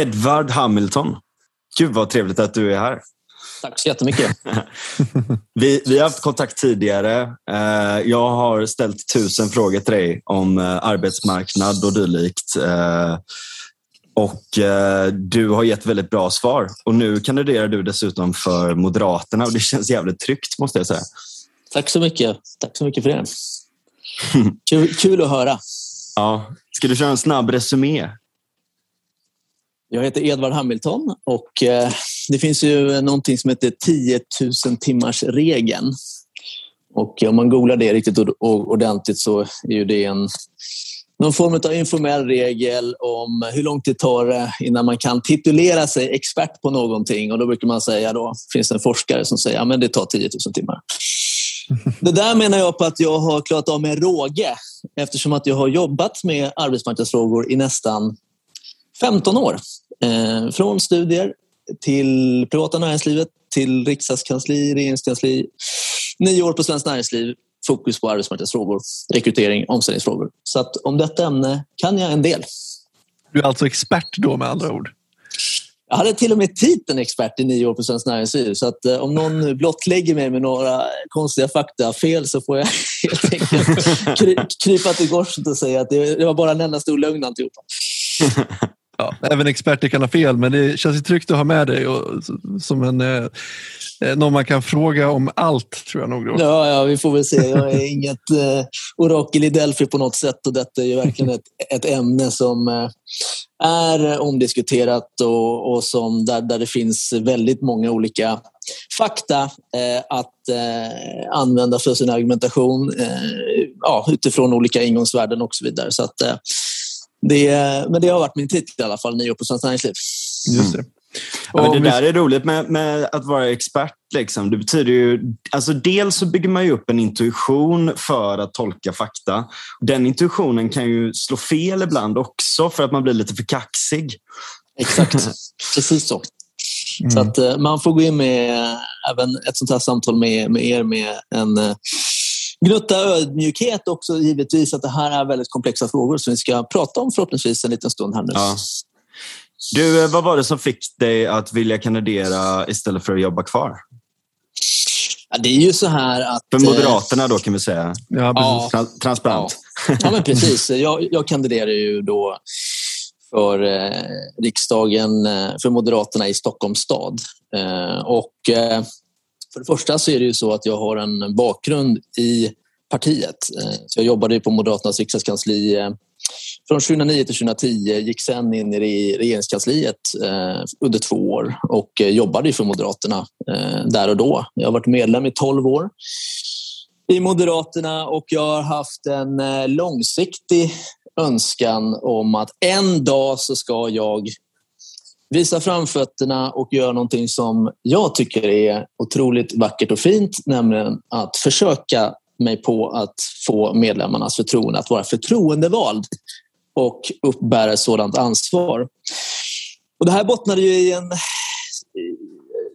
Edvard Hamilton. Gud vad trevligt att du är här. Tack så jättemycket. vi, vi har haft kontakt tidigare. Eh, jag har ställt tusen frågor till dig om eh, arbetsmarknad och dylikt. Eh, och du har gett väldigt bra svar. Och nu kandiderar du dessutom för Moderaterna och det känns jävligt tryggt måste jag säga. Tack så mycket. Tack så mycket för det. Kul, kul att höra. Ja. Ska du köra en snabb resumé? Jag heter Edvard Hamilton och eh, det finns ju någonting som heter 10 000 timmars regeln. Och om man googlar det riktigt ordentligt så är ju det en någon form av informell regel om hur lång tid det tar innan man kan titulera sig expert på någonting. Och då brukar man säga, då finns det en forskare som säger ja, det tar 10 000 timmar. Det där menar jag på att jag har klarat av med råge eftersom att jag har jobbat med arbetsmarknadsfrågor i nästan 15 år. Eh, från studier till privata näringslivet, till riksdagskansli, regeringskansli. Nio år på Svenskt Näringsliv, fokus på arbetsmarknadsfrågor, rekrytering, omställningsfrågor. Så att om detta ämne kan jag en del. Du är alltså expert då med andra ord? Jag hade till och med titeln expert i nio år på Svenskt Näringsliv. Så att, eh, om någon blottlägger mig med några konstiga fakta fel så får jag helt enkelt kry, krypa till korset och säga att det, det var bara en enda stor lögn alltihopa. Ja, även experter kan ha fel, men det känns tryggt att ha med dig och, som en, eh, eh, någon man kan fråga om allt, tror jag nog. Då. Ja, ja, vi får väl se. Jag är inget eh, orakel i Delphi på något sätt och detta är ju verkligen ett, ett ämne som eh, är omdiskuterat och, och som, där, där det finns väldigt många olika fakta eh, att eh, använda för sin argumentation eh, ja, utifrån olika ingångsvärden och så vidare. Så att, det, men det har varit min titel i alla fall, nio år på Svenskt Näringsliv. Just det. Ja, men det där är roligt med, med, att vara expert. Liksom. Det betyder ju, alltså dels så bygger man ju upp en intuition för att tolka fakta. Den intuitionen kan ju slå fel ibland också för att man blir lite för kaxig. Exakt, precis så. Mm. Så att eh, man får gå in med även ett sånt här samtal med, med er med en eh, gnutta ödmjukhet också givetvis att det här är väldigt komplexa frågor som vi ska prata om förhoppningsvis en liten stund här nu. Ja. Du, eh, vad var det som fick dig att vilja kandidera istället för att jobba kvar? Ja, det är ju så här att... För Moderaterna då kan vi säga. Ja, ja transparent. Ja. ja, men precis. Jag, jag kandiderar ju då för eh, riksdagen eh, för Moderaterna i Stockholms stad. Eh, och eh, för det första så är det ju så att jag har en bakgrund i partiet. Eh, så jag jobbade på Moderaternas riksdagskansli eh, från 2009 till 2010, gick sen in i regeringskansliet eh, under två år och jobbade för Moderaterna där och då. Jag har varit medlem i 12 år i Moderaterna och jag har haft en långsiktig önskan om att en dag så ska jag visa framfötterna och göra någonting som jag tycker är otroligt vackert och fint, nämligen att försöka mig på att få medlemmarnas förtroende att vara förtroendevald och uppbära ett sådant ansvar. Och det här bottnade ju i en eh,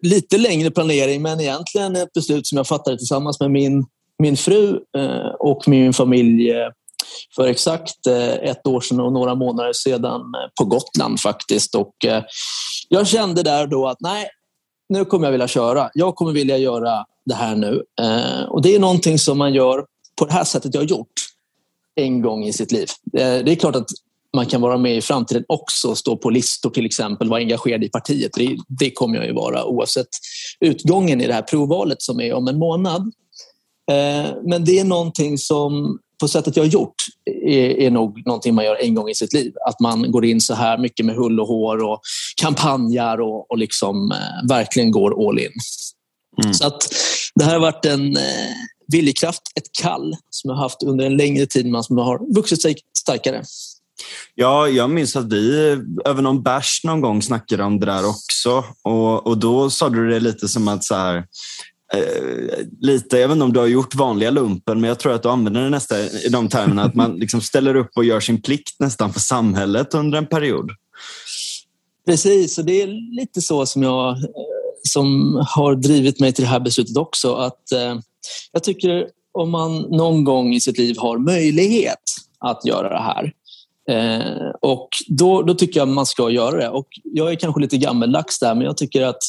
lite längre planering men egentligen ett beslut som jag fattade tillsammans med min, min fru eh, och min familj eh, för exakt eh, ett år sedan och några månader sedan eh, på Gotland faktiskt. Och eh, jag kände där då att nej, nu kommer jag vilja köra. Jag kommer vilja göra det här nu. Och det är någonting som man gör på det här sättet jag har gjort en gång i sitt liv. Det är klart att man kan vara med i framtiden också, stå på listor till exempel, vara engagerad i partiet. Det, det kommer jag ju vara oavsett utgången i det här provvalet som är om en månad. Men det är någonting som på sättet jag har gjort är, är nog någonting man gör en gång i sitt liv. Att man går in så här mycket med hull och hår och kampanjar och, och liksom, eh, verkligen går all in. Mm. Så att det här har varit en eh, viljekraft, ett kall som jag har haft under en längre tid men som har vuxit sig starkare. Ja, jag minns att vi över någon bärs någon gång snackade om det där också. Och, och då sa du det lite som att så här, Eh, lite, jag vet inte om du har gjort vanliga lumpen, men jag tror att du använder det nästan i de termerna att man liksom ställer upp och gör sin plikt nästan för samhället under en period. Precis, och det är lite så som jag eh, som har drivit mig till det här beslutet också. Att eh, Jag tycker om man någon gång i sitt liv har möjlighet att göra det här Eh, och då, då tycker jag man ska göra det. Och jag är kanske lite gammeldags där, men jag tycker att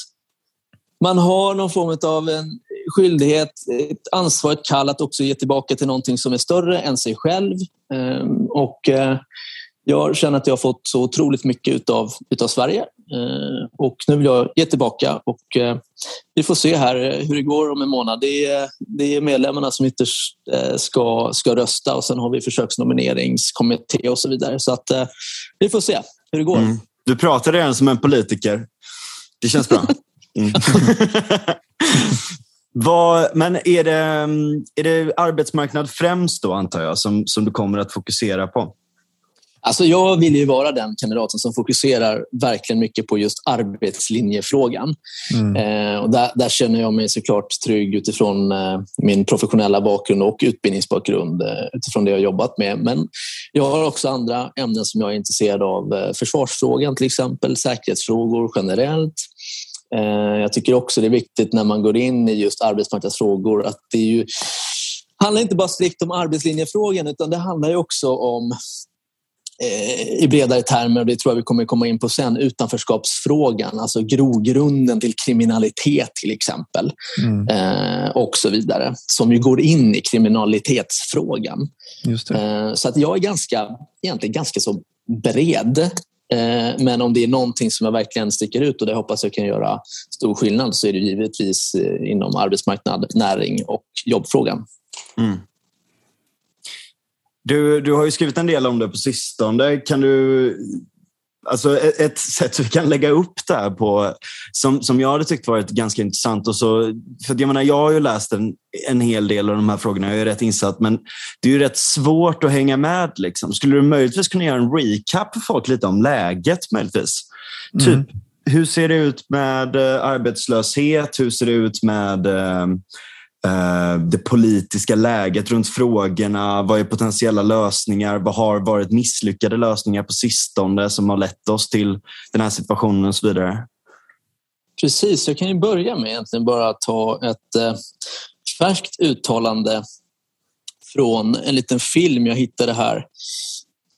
man har någon form av en skyldighet, ett ansvar, ett kall att också ge tillbaka till någonting som är större än sig själv. Eh, och eh, jag känner att jag har fått så otroligt mycket utav, utav Sverige eh, och nu vill jag ge tillbaka. Och, eh, vi får se här hur det går om en månad. Det är, det är medlemmarna som ytterst eh, ska, ska rösta och sen har vi försöksnomineringskommitté och så vidare. Så att, vi får se hur det går. Mm. Du pratar redan som en politiker. Det känns bra. Mm. Vad, men är det, är det arbetsmarknad främst då, antar jag, som, som du kommer att fokusera på? Alltså jag vill ju vara den kandidaten som fokuserar verkligen mycket på just arbetslinjefrågan. Mm. Eh, och där, där, känner jag mig såklart trygg utifrån eh, min professionella bakgrund och utbildningsbakgrund eh, utifrån det jag jobbat med. Men jag har också andra ämnen som jag är intresserad av. Eh, försvarsfrågan till exempel, säkerhetsfrågor generellt. Eh, jag tycker också det är viktigt när man går in i just arbetsmarknadsfrågor att det ju handlar inte bara strikt om arbetslinjefrågan utan det handlar också om Eh, i bredare termer, och det tror jag vi kommer komma in på sen, utanförskapsfrågan, alltså grogrunden till kriminalitet till exempel mm. eh, och så vidare, som ju går in i kriminalitetsfrågan. Eh, så att jag är ganska, egentligen ganska så bred. Eh, men om det är någonting som jag verkligen sticker ut och det hoppas jag kan göra stor skillnad så är det givetvis eh, inom arbetsmarknad, näring och jobbfrågan. Mm. Du, du har ju skrivit en del om det på sistone. Kan du Alltså ett, ett sätt vi kan lägga upp det här på, som, som jag hade tyckt varit ganska intressant. Och så, för jag, menar, jag har ju läst en, en hel del av de här frågorna, jag är rätt insatt, men det är ju rätt svårt att hänga med. Liksom. Skulle du möjligtvis kunna göra en recap för folk lite om läget? möjligtvis? Mm. Typ, hur ser det ut med eh, arbetslöshet? Hur ser det ut med Eh, Eh, det politiska läget runt frågorna. Vad är potentiella lösningar? Vad har varit misslyckade lösningar på sistone som har lett oss till den här situationen och så vidare? Precis, jag kan ju börja med egentligen bara ta ett eh, färskt uttalande från en liten film jag hittade här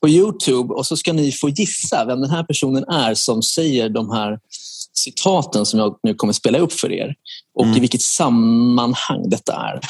på Youtube och så ska ni få gissa vem den här personen är som säger de här citaten som jag nu kommer spela upp för er och mm. i vilket sammanhang detta är.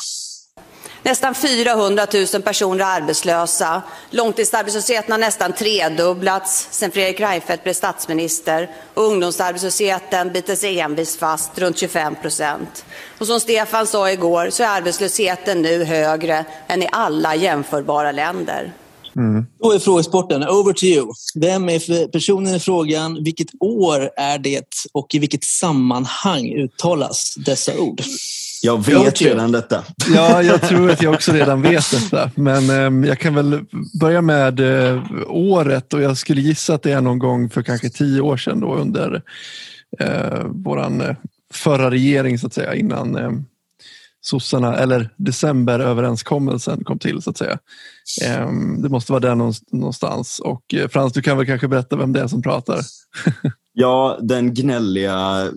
Nästan 400 000 personer är arbetslösa. Långtidsarbetslösheten har nästan tredubblats sedan Fredrik Reinfeldt blev statsminister. Och ungdomsarbetslösheten biter sig envist fast runt 25 procent. Och som Stefan sa igår så är arbetslösheten nu högre än i alla jämförbara länder. Mm. Då är frågesporten. Over to you. Vem är personen i frågan? Vilket år är det och i vilket sammanhang uttalas dessa ord? Jag vet redan detta. Ja, jag tror att jag också redan vet detta. Men eh, jag kan väl börja med eh, året och jag skulle gissa att det är någon gång för kanske tio år sedan då under eh, våran eh, förra regering så att säga innan eh, sossarna, eller decemberöverenskommelsen kom till så att säga. Ehm, det måste vara där någonstans. Och eh, Frans, du kan väl kanske berätta vem det är som pratar? Ja, den gnälliga,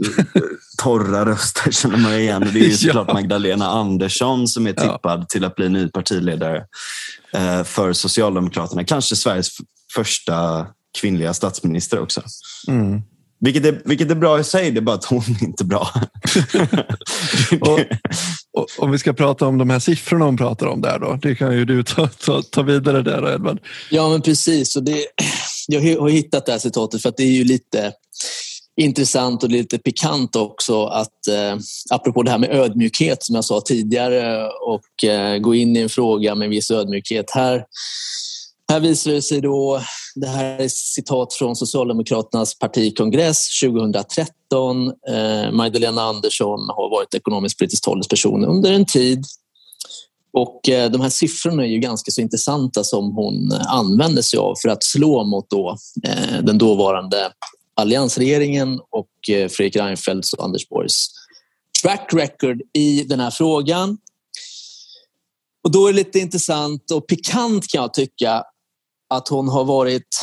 torra rösten känner man igen. Det är ju såklart ja. Magdalena Andersson som är tippad ja. till att bli ny partiledare eh, för Socialdemokraterna. Kanske Sveriges första kvinnliga statsminister också. Mm. Vilket är, vilket är bra i sig, det är bara att hon inte är bra. och, och, om vi ska prata om de här siffrorna hon pratar om där då, det kan ju du ta, ta, ta vidare där då, Edvard. Ja, men precis. Och det, jag har hittat det här citatet för att det är ju lite intressant och lite pikant också att eh, apropå det här med ödmjukhet som jag sa tidigare och eh, gå in i en fråga med viss ödmjukhet. Här här visar det sig då, det här är citat från Socialdemokraternas partikongress 2013. Eh, Magdalena Andersson har varit ekonomisk politisk talesperson under en tid. Och eh, de här siffrorna är ju ganska så intressanta som hon använder sig av för att slå mot då, eh, den dåvarande alliansregeringen och eh, Fredrik Reinfeldts och Anders Borgs track record i den här frågan. Och då är det lite intressant och pikant kan jag tycka att hon har varit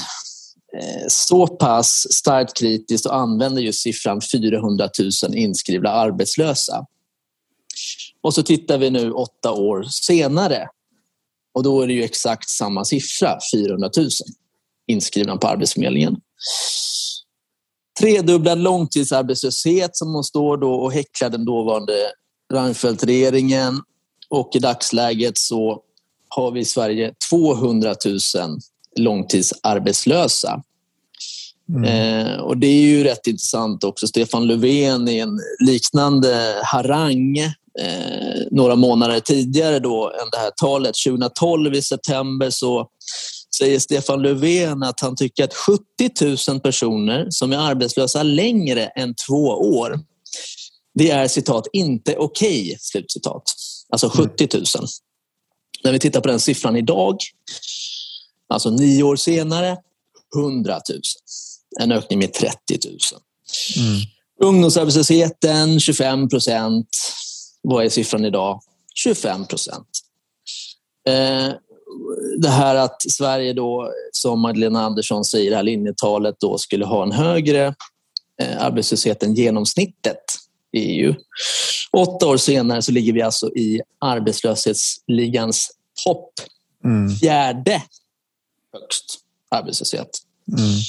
eh, så pass starkt kritisk och använder just siffran 400 000 inskrivna arbetslösa. Och så tittar vi nu åtta år senare och då är det ju exakt samma siffra, 400 000. inskrivna på Arbetsförmedlingen. Tredubblad långtidsarbetslöshet som hon står då och häcklar den dåvarande Reinfeldt-regeringen. Och i dagsläget så har vi i Sverige 200 000 långtidsarbetslösa. Mm. Eh, och Det är ju rätt intressant också. Stefan Löfven i en liknande harang eh, några månader tidigare då än det här talet. 2012 i september så säger Stefan Löfven att han tycker att 70 000 personer som är arbetslösa längre än två år, det är citat inte okej, okay, slutcitat. Alltså 70 000. Mm. När vi tittar på den siffran idag, alltså nio år senare, 100 000. En ökning med 30 000. Mm. Ungdomsarbetslösheten 25 procent. Vad är siffran idag? 25 procent. Eh, det här att Sverige då, som Magdalena Andersson säger, det här linjetalet då skulle ha en högre eh, arbetslöshet än genomsnittet i EU. Åtta år senare så ligger vi alltså i arbetslöshetsligans topp. Mm. Fjärde högst arbetslöshet. Mm.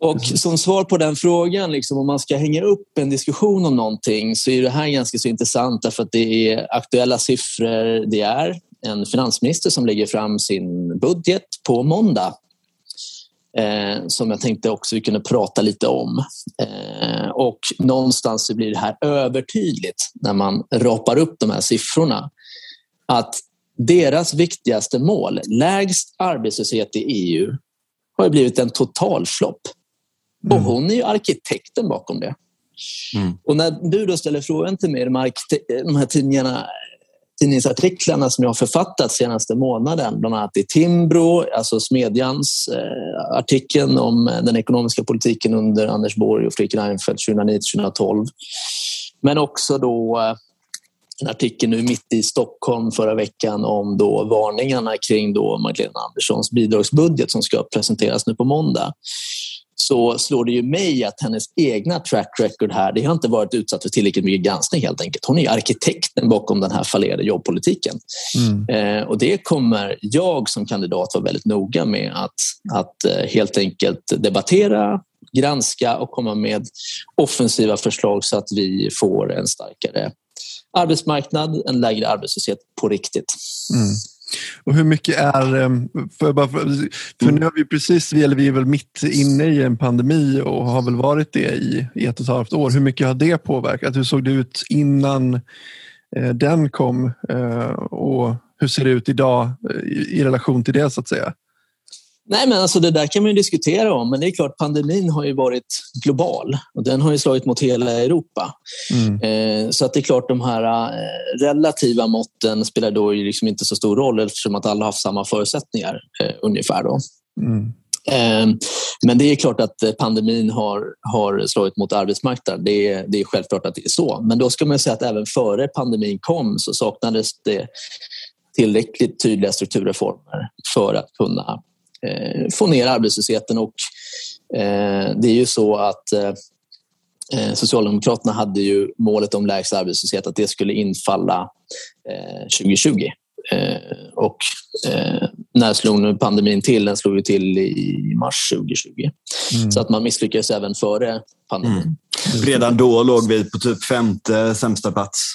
Och som svar på den frågan, liksom, om man ska hänga upp en diskussion om någonting så är det här ganska så intressant därför att det är aktuella siffror. Det är en finansminister som lägger fram sin budget på måndag eh, som jag tänkte också vi kunde prata lite om. Eh, och någonstans blir det här övertydligt när man rapar upp de här siffrorna att deras viktigaste mål, lägst arbetslöshet i EU, har blivit en totalflopp. Mm. Och hon är ju arkitekten bakom det. Mm. Och när du då ställer frågan till mig, de här, de här tidningarna, tidningsartiklarna som jag har författat senaste månaden, bland annat i Timbro, alltså Smedjans eh, artikeln om den ekonomiska politiken under Anders Borg och Fredrik Reinfeldt 2009-2012. Men också då eh, en artikel nu mitt i Stockholm förra veckan om då varningarna kring då Magdalena Anderssons bidragsbudget som ska presenteras nu på måndag så slår det ju mig att hennes egna track record här, det har inte varit utsatt för tillräckligt mycket granskning helt enkelt. Hon är arkitekten bakom den här fallerade jobbpolitiken. Mm. Eh, och det kommer jag som kandidat vara väldigt noga med att, att eh, helt enkelt debattera, granska och komma med offensiva förslag så att vi får en starkare arbetsmarknad, en lägre arbetslöshet på riktigt. Mm. Och hur mycket är, eh, för, bara för, för nu har vi precis, eller vi är väl mitt inne i en pandemi och har väl varit det i, i ett och ett halvt år. Hur mycket har det påverkat? Hur såg det ut innan eh, den kom eh, och hur ser det ut idag i relation till det så att säga? Nej, men alltså det där kan man ju diskutera om, men det är klart pandemin har ju varit global och den har ju slagit mot hela Europa. Mm. Eh, så att det är klart de här eh, relativa måtten spelar då liksom inte så stor roll eftersom att alla har haft samma förutsättningar eh, ungefär. Då. Mm. Men det är klart att pandemin har, har slagit mot arbetsmarknaden. Det är, det är självklart att det är så. Men då ska man säga att även före pandemin kom så saknades det tillräckligt tydliga strukturreformer för att kunna få ner arbetslösheten. Och, eh, det är ju så att eh, Socialdemokraterna hade ju målet om lägst arbetslöshet att det skulle infalla 2020. och när slog nu pandemin till? Den slog ju till i mars 2020. Mm. Så att man misslyckades även före pandemin. Mm. Redan då låg vi på typ femte sämsta plats.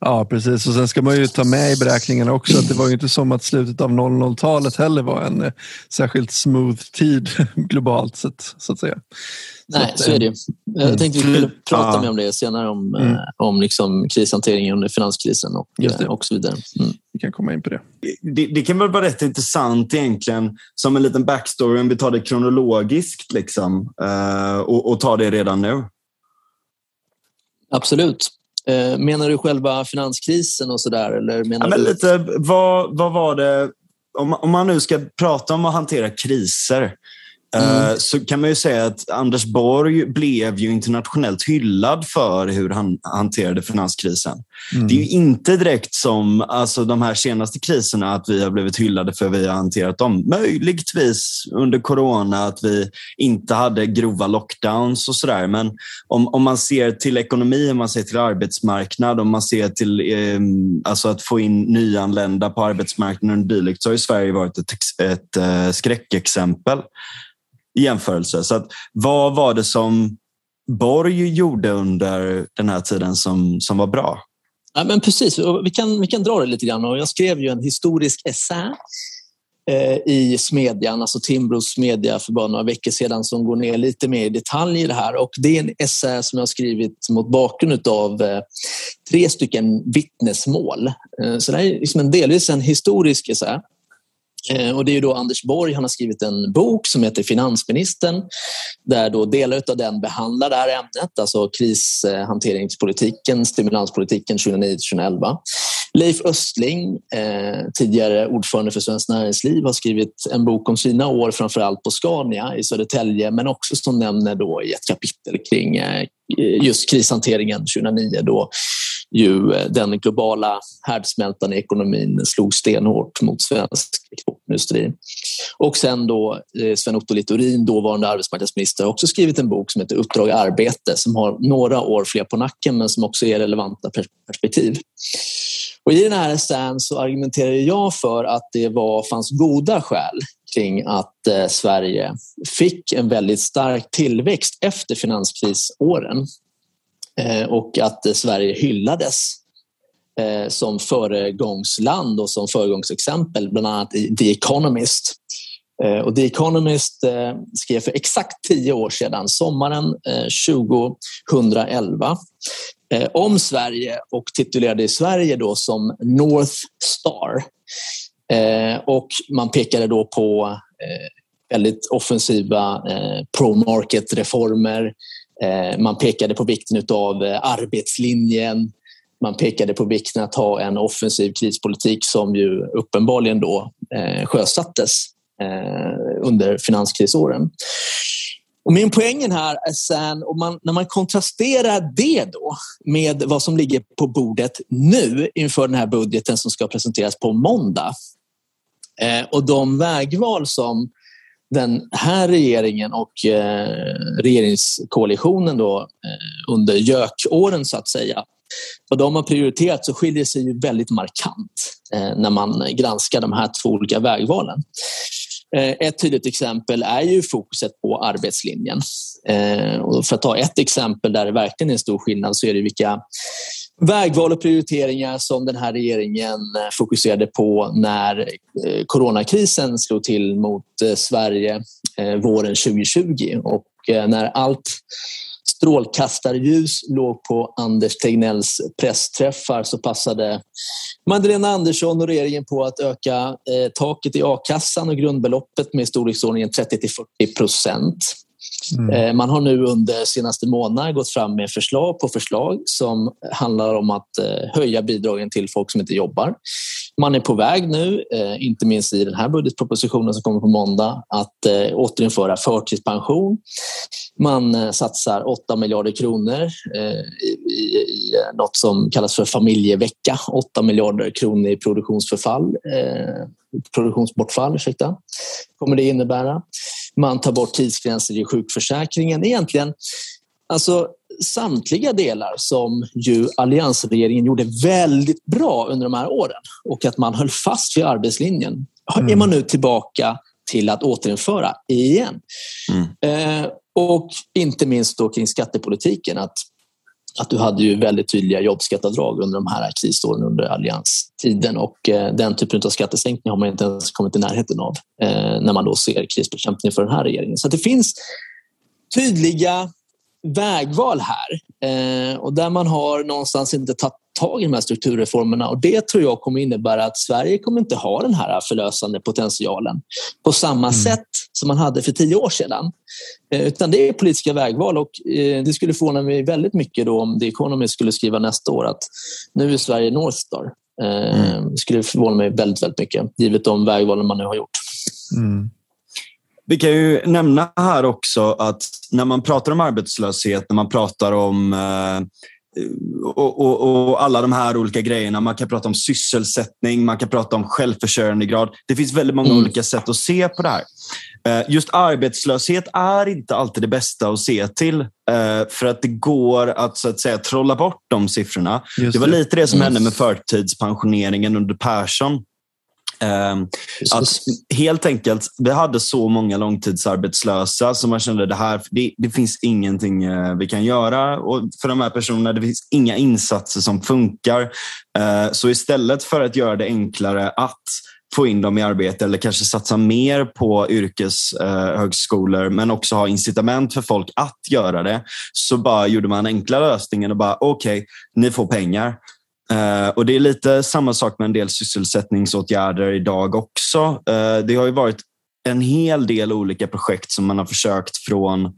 Ja, precis. Och sen ska man ju ta med i beräkningarna också att det var ju inte som att slutet av 00-talet heller var en eh, särskilt smooth tid globalt sett, så att säga. Nej, så, så är det Jag mm. tänkte vi skulle prata mer om det senare, om, mm. Eh, om liksom krishanteringen under finanskrisen och, eh, och så vidare. Mm. Vi kan komma in på det. det. det. kan väl vara rätt intressant egentligen, som en liten backstory, om vi tar det kronologiskt liksom, och, och tar det redan nu. Absolut. Eh, menar du själva finanskrisen och sådär? Eller menar ja, du... lite, vad, vad var det, om, om man nu ska prata om att hantera kriser, Mm. Eh, så kan man ju säga att Anders Borg blev ju internationellt hyllad för hur han hanterade finanskrisen. Mm. Det är ju inte direkt som alltså, de här senaste kriserna att vi har blivit hyllade för hur vi har hanterat dem. Möjligtvis under corona att vi inte hade grova lockdowns och sådär. Men om, om man ser till ekonomi, om man ser till arbetsmarknad, om man ser till eh, alltså att få in nyanlända på arbetsmarknaden och dylikt så har Sverige varit ett, ett, ett eh, skräckexempel i jämförelse. Så att, vad var det som Borg gjorde under den här tiden som, som var bra? Ja, men precis, vi kan, vi kan dra det lite grann. Jag skrev ju en historisk essä eh, i Smedjan, alltså Timbros Smedja för bara några veckor sedan som går ner lite mer i detalj i det här. Och det är en essä som jag har skrivit mot bakgrund av eh, tre stycken vittnesmål. Eh, så det är liksom en delvis en historisk essä Eh, och det är då Anders Borg, han har skrivit en bok som heter Finansministern där då delar av den behandlar det här ämnet, alltså krishanteringspolitiken, stimulanspolitiken 2009-2011. Leif Östling, eh, tidigare ordförande för Svenskt Näringsliv, har skrivit en bok om sina år, framför allt på Scania i Södertälje, men också som nämner då i ett kapitel kring eh, just krishanteringen 2009 då ju eh, den globala härdsmältan i ekonomin slog stenhårt mot svensk exportindustri. Och sen då eh, Sven-Otto Littorin, dåvarande arbetsmarknadsminister, har också skrivit en bok som heter Uppdrag arbete som har några år fler på nacken men som också ger relevanta perspektiv. Och I den här essän så argumenterar jag för att det var, fanns goda skäl kring att eh, Sverige fick en väldigt stark tillväxt efter finanskrisåren Eh, och att Sverige hyllades eh, som föregångsland och som föregångsexempel, bland annat i The Economist. Eh, och The Economist skrev för exakt tio år sedan, sommaren 2011, om Sverige och titulerade Sverige då som North Star. Och man pekade då på väldigt offensiva pro-market-reformer. Eh, man pekade på vikten av eh, arbetslinjen, man pekade på vikten att ha en offensiv krispolitik som ju uppenbarligen då eh, sjösattes under finanskrisåren. Och min poäng här är sen, och man, när man kontrasterar det då med vad som ligger på bordet nu inför den här budgeten som ska presenteras på måndag eh, och de vägval som den här regeringen och eh, regeringskoalitionen då, eh, under gökåren så att säga vad de har prioriterat så skiljer sig ju väldigt markant eh, när man granskar de här två olika vägvalen. Eh, ett tydligt exempel är ju fokuset på arbetslinjen. Eh, och för att ta ett exempel där det verkligen är en stor skillnad så är det vilka vägval och prioriteringar som den här regeringen eh, fokuserade på när eh, coronakrisen slog till mot eh, Sverige våren 2020 och när allt strålkastarljus låg på Anders Tegnells pressträffar så passade Magdalena Andersson och regeringen på att öka taket i a-kassan och grundbeloppet med i storleksordningen 30 till 40 procent. Mm. Eh, man har nu under senaste månader gått fram med förslag på förslag som handlar om att eh, höja bidragen till folk som inte jobbar. Man är på väg nu, eh, inte minst i den här budgetpropositionen som kommer på måndag, att återinföra förtidspension. Man satsar 8 miljarder kronor i något som kallas för familjevecka. 8 miljarder kronor i produktionsförfall, produktionsbortfall ursäkta, kommer det innebära. Man tar bort tidsgränser i sjukförsäkringen. Egentligen alltså, samtliga delar som ju alliansregeringen gjorde väldigt bra under de här åren och att man höll fast vid arbetslinjen mm. är man nu tillbaka till att återinföra igen. Mm. Eh, och inte minst då kring skattepolitiken. Att att du hade ju väldigt tydliga jobbskatteavdrag under de här krisåren under allianstiden och eh, den typen av skattesänkning har man inte ens kommit i närheten av eh, när man då ser krisbekämpning för den här regeringen. Så det finns tydliga vägval här eh, och där man har någonstans inte tagit tag i de här strukturreformerna och det tror jag kommer innebära att Sverige kommer inte ha den här förlösande potentialen på samma mm. sätt som man hade för tio år sedan. Eh, utan det är politiska vägval och eh, det skulle förvåna mig väldigt mycket då om The Economist skulle skriva nästa år att nu är Sverige North Star. Eh, mm. Det skulle förvåna mig väldigt, väldigt mycket givet de vägvalen man nu har gjort. Mm. Vi kan ju nämna här också att när man pratar om arbetslöshet, när man pratar om eh, och, och, och, alla de här olika grejerna. Man kan prata om sysselsättning, man kan prata om självförsörjandegrad. Det finns väldigt många mm. olika sätt att se på det här. Eh, just arbetslöshet är inte alltid det bästa att se till eh, för att det går att så att säga trolla bort de siffrorna. Just det var lite det som mm. hände med förtidspensioneringen under Persson. Ehm, att helt enkelt, vi hade så många långtidsarbetslösa som man kände det här, det, det finns ingenting eh, vi kan göra och för de här personerna. Det finns inga insatser som funkar. Så istället för att göra det enklare att få in dem i arbete eller kanske satsa mer på yrkeshögskolor men också ha incitament för folk att göra det så bara gjorde man enkla lösningen och bara okej, okay, ni får pengar. Uh, och Det är lite samma sak med en del sysselsättningsåtgärder idag också. Uh, det har ju varit en hel del olika projekt som man har försökt från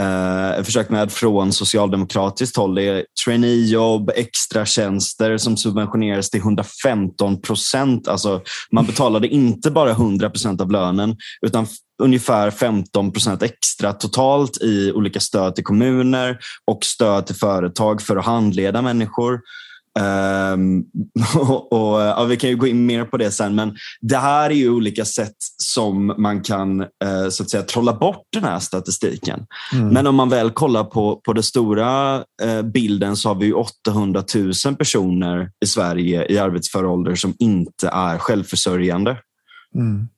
eh, försökt med från socialdemokratiskt håll. Det är traineejobb, extratjänster som subventioneras till 115 procent. Alltså, man betalade inte bara 100 procent av lönen utan ungefär 15 procent extra totalt i olika stöd till kommuner och stöd till företag för att handleda människor. Um, och, och, ja, vi kan ju gå in mer på det sen, men det här är ju olika sätt som man kan uh, så att säga trolla bort den här statistiken. Mm. Men om man väl kollar på, på den stora uh, bilden så har vi 800 000 personer i Sverige i arbetsför ålder som inte är självförsörjande. Mm.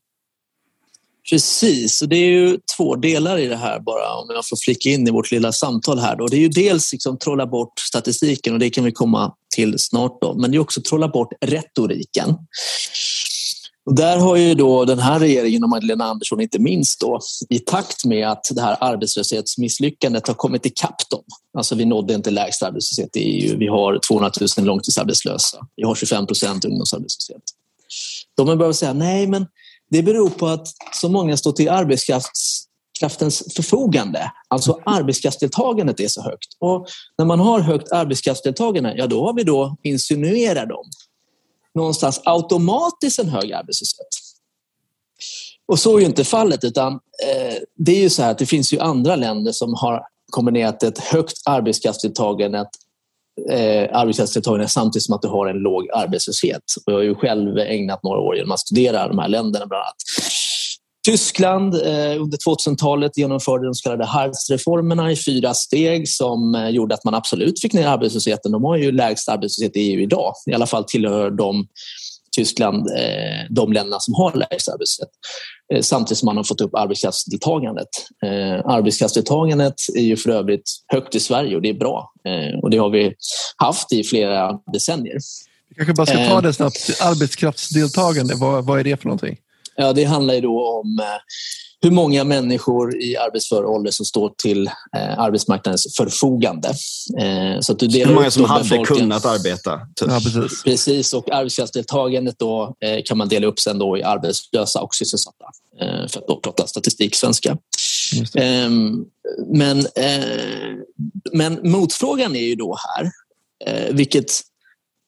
Precis, och det är ju två delar i det här bara om jag får flika in i vårt lilla samtal här. Då. Det är ju dels liksom trolla bort statistiken och det kan vi komma till snart. Då. Men det är också trolla bort retoriken. Och där har ju då den här regeringen och Magdalena Andersson inte minst då, i takt med att det här arbetslöshetsmisslyckandet har kommit ikapp dem. Alltså vi nådde inte lägst arbetslöshet i EU. Vi har 200 000 långtidsarbetslösa. Vi har 25 procent ungdomsarbetslöshet. De har börjat säga nej, men det beror på att så många står till arbetskraftens förfogande. Alltså arbetskraftsdeltagandet är så högt. Och när man har högt arbetskraftsdeltagande, ja då har vi då, insinuerar de, någonstans automatiskt en hög arbetslöshet. Och så är ju inte fallet, utan eh, det är ju så här att det finns ju andra länder som har kombinerat ett högt arbetskraftsdeltagande eh, arbetskraftsdeltagande samtidigt som att du har en låg arbetslöshet. Och jag har ju själv ägnat några år genom att studera de här länderna bland annat. Tyskland eh, under 2000-talet genomförde de så kallade Hartz-reformerna i fyra steg som eh, gjorde att man absolut fick ner arbetslösheten. De har ju lägst arbetslöshet i EU idag. I alla fall tillhör de Tyskland eh, de länderna som har lägst arbetslöshet. Eh, samtidigt som man har fått upp arbetskraftsdeltagandet. Eh, arbetskraftsdeltagandet är ju för övrigt högt i Sverige och det är bra. Och det har vi haft i flera decennier. Vi kanske bara ska ta det snabbt. Arbetskraftsdeltagande, vad, vad är det för någonting? Ja, det handlar ju då om hur många människor i arbetsför ålder som står till eh, arbetsmarknadens förfogande. Eh, så att du delar hur många som hade kunnat arbeta. Typ. Ja, precis. precis, och arbetskraftsdeltagandet då, eh, kan man dela upp sen då i arbetslösa och sysselsatta eh, för att då prata statistik-svenska. Ehm, men, eh, men motfrågan är ju då här, eh, vilket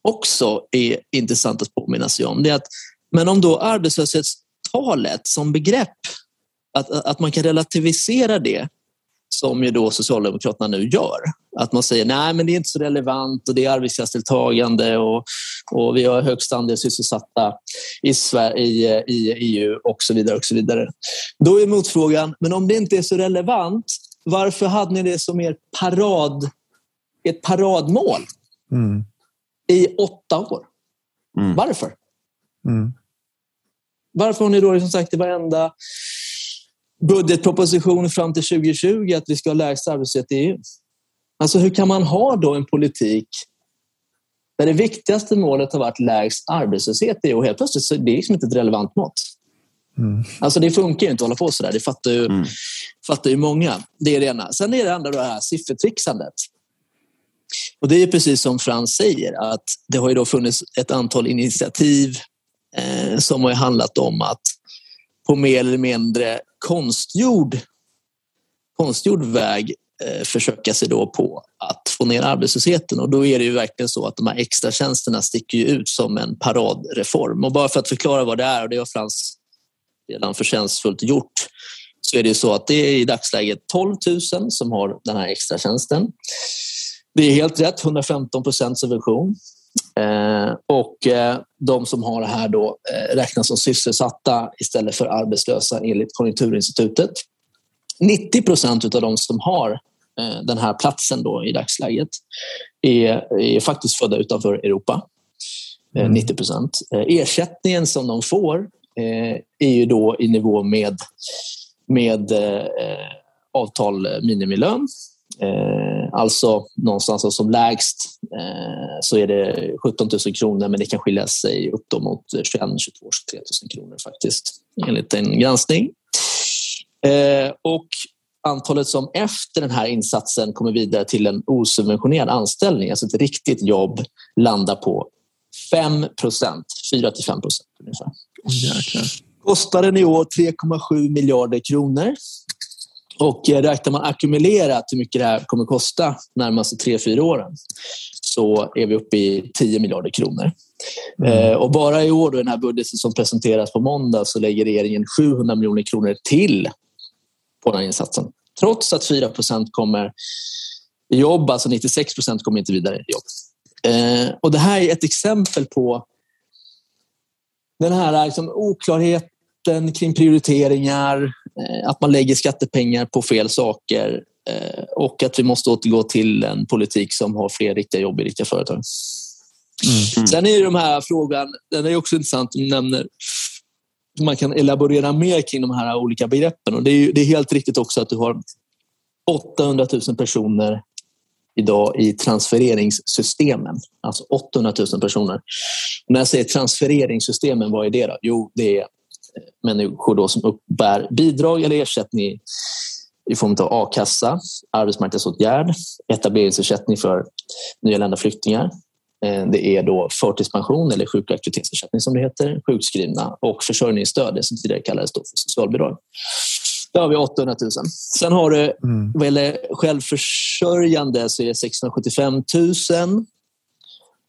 också är intressant att påminna sig om, det är att men om då arbetslöshetstalet som begrepp att, att man kan relativisera det som ju då Socialdemokraterna nu gör. Att man säger nej men det är inte så relevant och det är arbetskraftsdeltagande och, och vi har högst andel sysselsatta i, Sverige, i, i EU och så vidare. och så vidare. Då är motfrågan, men om det inte är så relevant, varför hade ni det som er parad, ett paradmål mm. i åtta år? Mm. Varför? Mm. Varför har ni då liksom sagt i varenda budgetproposition fram till 2020 att vi ska ha lägst arbetslöshet i EU. Alltså hur kan man ha då en politik där det viktigaste målet har varit lägst arbetslöshet i EU och helt plötsligt så är det liksom inte ett relevant mått. Mm. Alltså det funkar ju inte att hålla på sådär. Det fattar ju, mm. fattar ju många. Det är det ena. Sen är det andra det här siffertrixandet. Och det är precis som Frans säger att det har ju då funnits ett antal initiativ eh, som har handlat om att på mer eller mindre konstgjord, konstgjord väg eh, försöka sig då på att få ner arbetslösheten och då är det ju verkligen så att de här extra tjänsterna sticker ut som en paradreform. Och bara för att förklara vad det är, och det har Frans redan förtjänstfullt gjort, så är det så att det är i dagsläget 12 000 som har den här extra tjänsten. Det är helt rätt, 115 procent subvention. Eh, och eh, de som har det här då eh, räknas som sysselsatta istället för arbetslösa enligt Konjunkturinstitutet. 90 procent av de som har den här platsen då i dagsläget är, är faktiskt födda utanför Europa. 90 mm. procent. Ersättningen som de får är ju då i nivå med, med avtal minimilön Eh, alltså någonstans alltså som lägst eh, så är det 17 000 kronor men det kan skilja sig upp då mot 21 22 23 000 kronor faktiskt enligt en granskning. Eh, och antalet som efter den här insatsen kommer vidare till en osubventionerad anställning, alltså ett riktigt jobb, landar på 5 procent, 4 till 5 procent ungefär. Oh, Kostnaden i år 3,7 miljarder kronor och eh, räknar man ackumulerat hur mycket det här kommer kosta närmaste tre, fyra åren så är vi uppe i 10 miljarder kronor. Mm. Eh, och bara i år, då, den här budgeten som presenteras på måndag, så lägger regeringen 700 miljoner kronor till på den här insatsen. Trots att 4 procent kommer i jobb, alltså 96 procent kommer inte vidare i jobb. Eh, och det här är ett exempel på den här liksom, oklarheten kring prioriteringar, att man lägger skattepengar på fel saker eh, och att vi måste återgå till en politik som har fler riktiga jobb i riktiga företag. Mm. Sen är de här frågan, den är också intressant, du nämner man kan elaborera mer kring de här olika begreppen. Och det, är, det är helt riktigt också att du har 800 000 personer idag i transfereringssystemen. Alltså 800 000 personer. Och när jag säger transfereringssystemen, vad är det då? Jo, det är människor då som uppbär bidrag eller ersättning i form av a-kassa, arbetsmarknadsåtgärd, etableringsersättning för nyanlända flyktingar. Eh, det är då förtidspension eller sjuk och aktivitetsersättning som det heter, sjukskrivna och försörjningsstöd, det som tidigare kallades då för socialbidrag. Där har vi 800 000. Sen har du, mm. vad gäller självförsörjande så är det 675 000 Eh,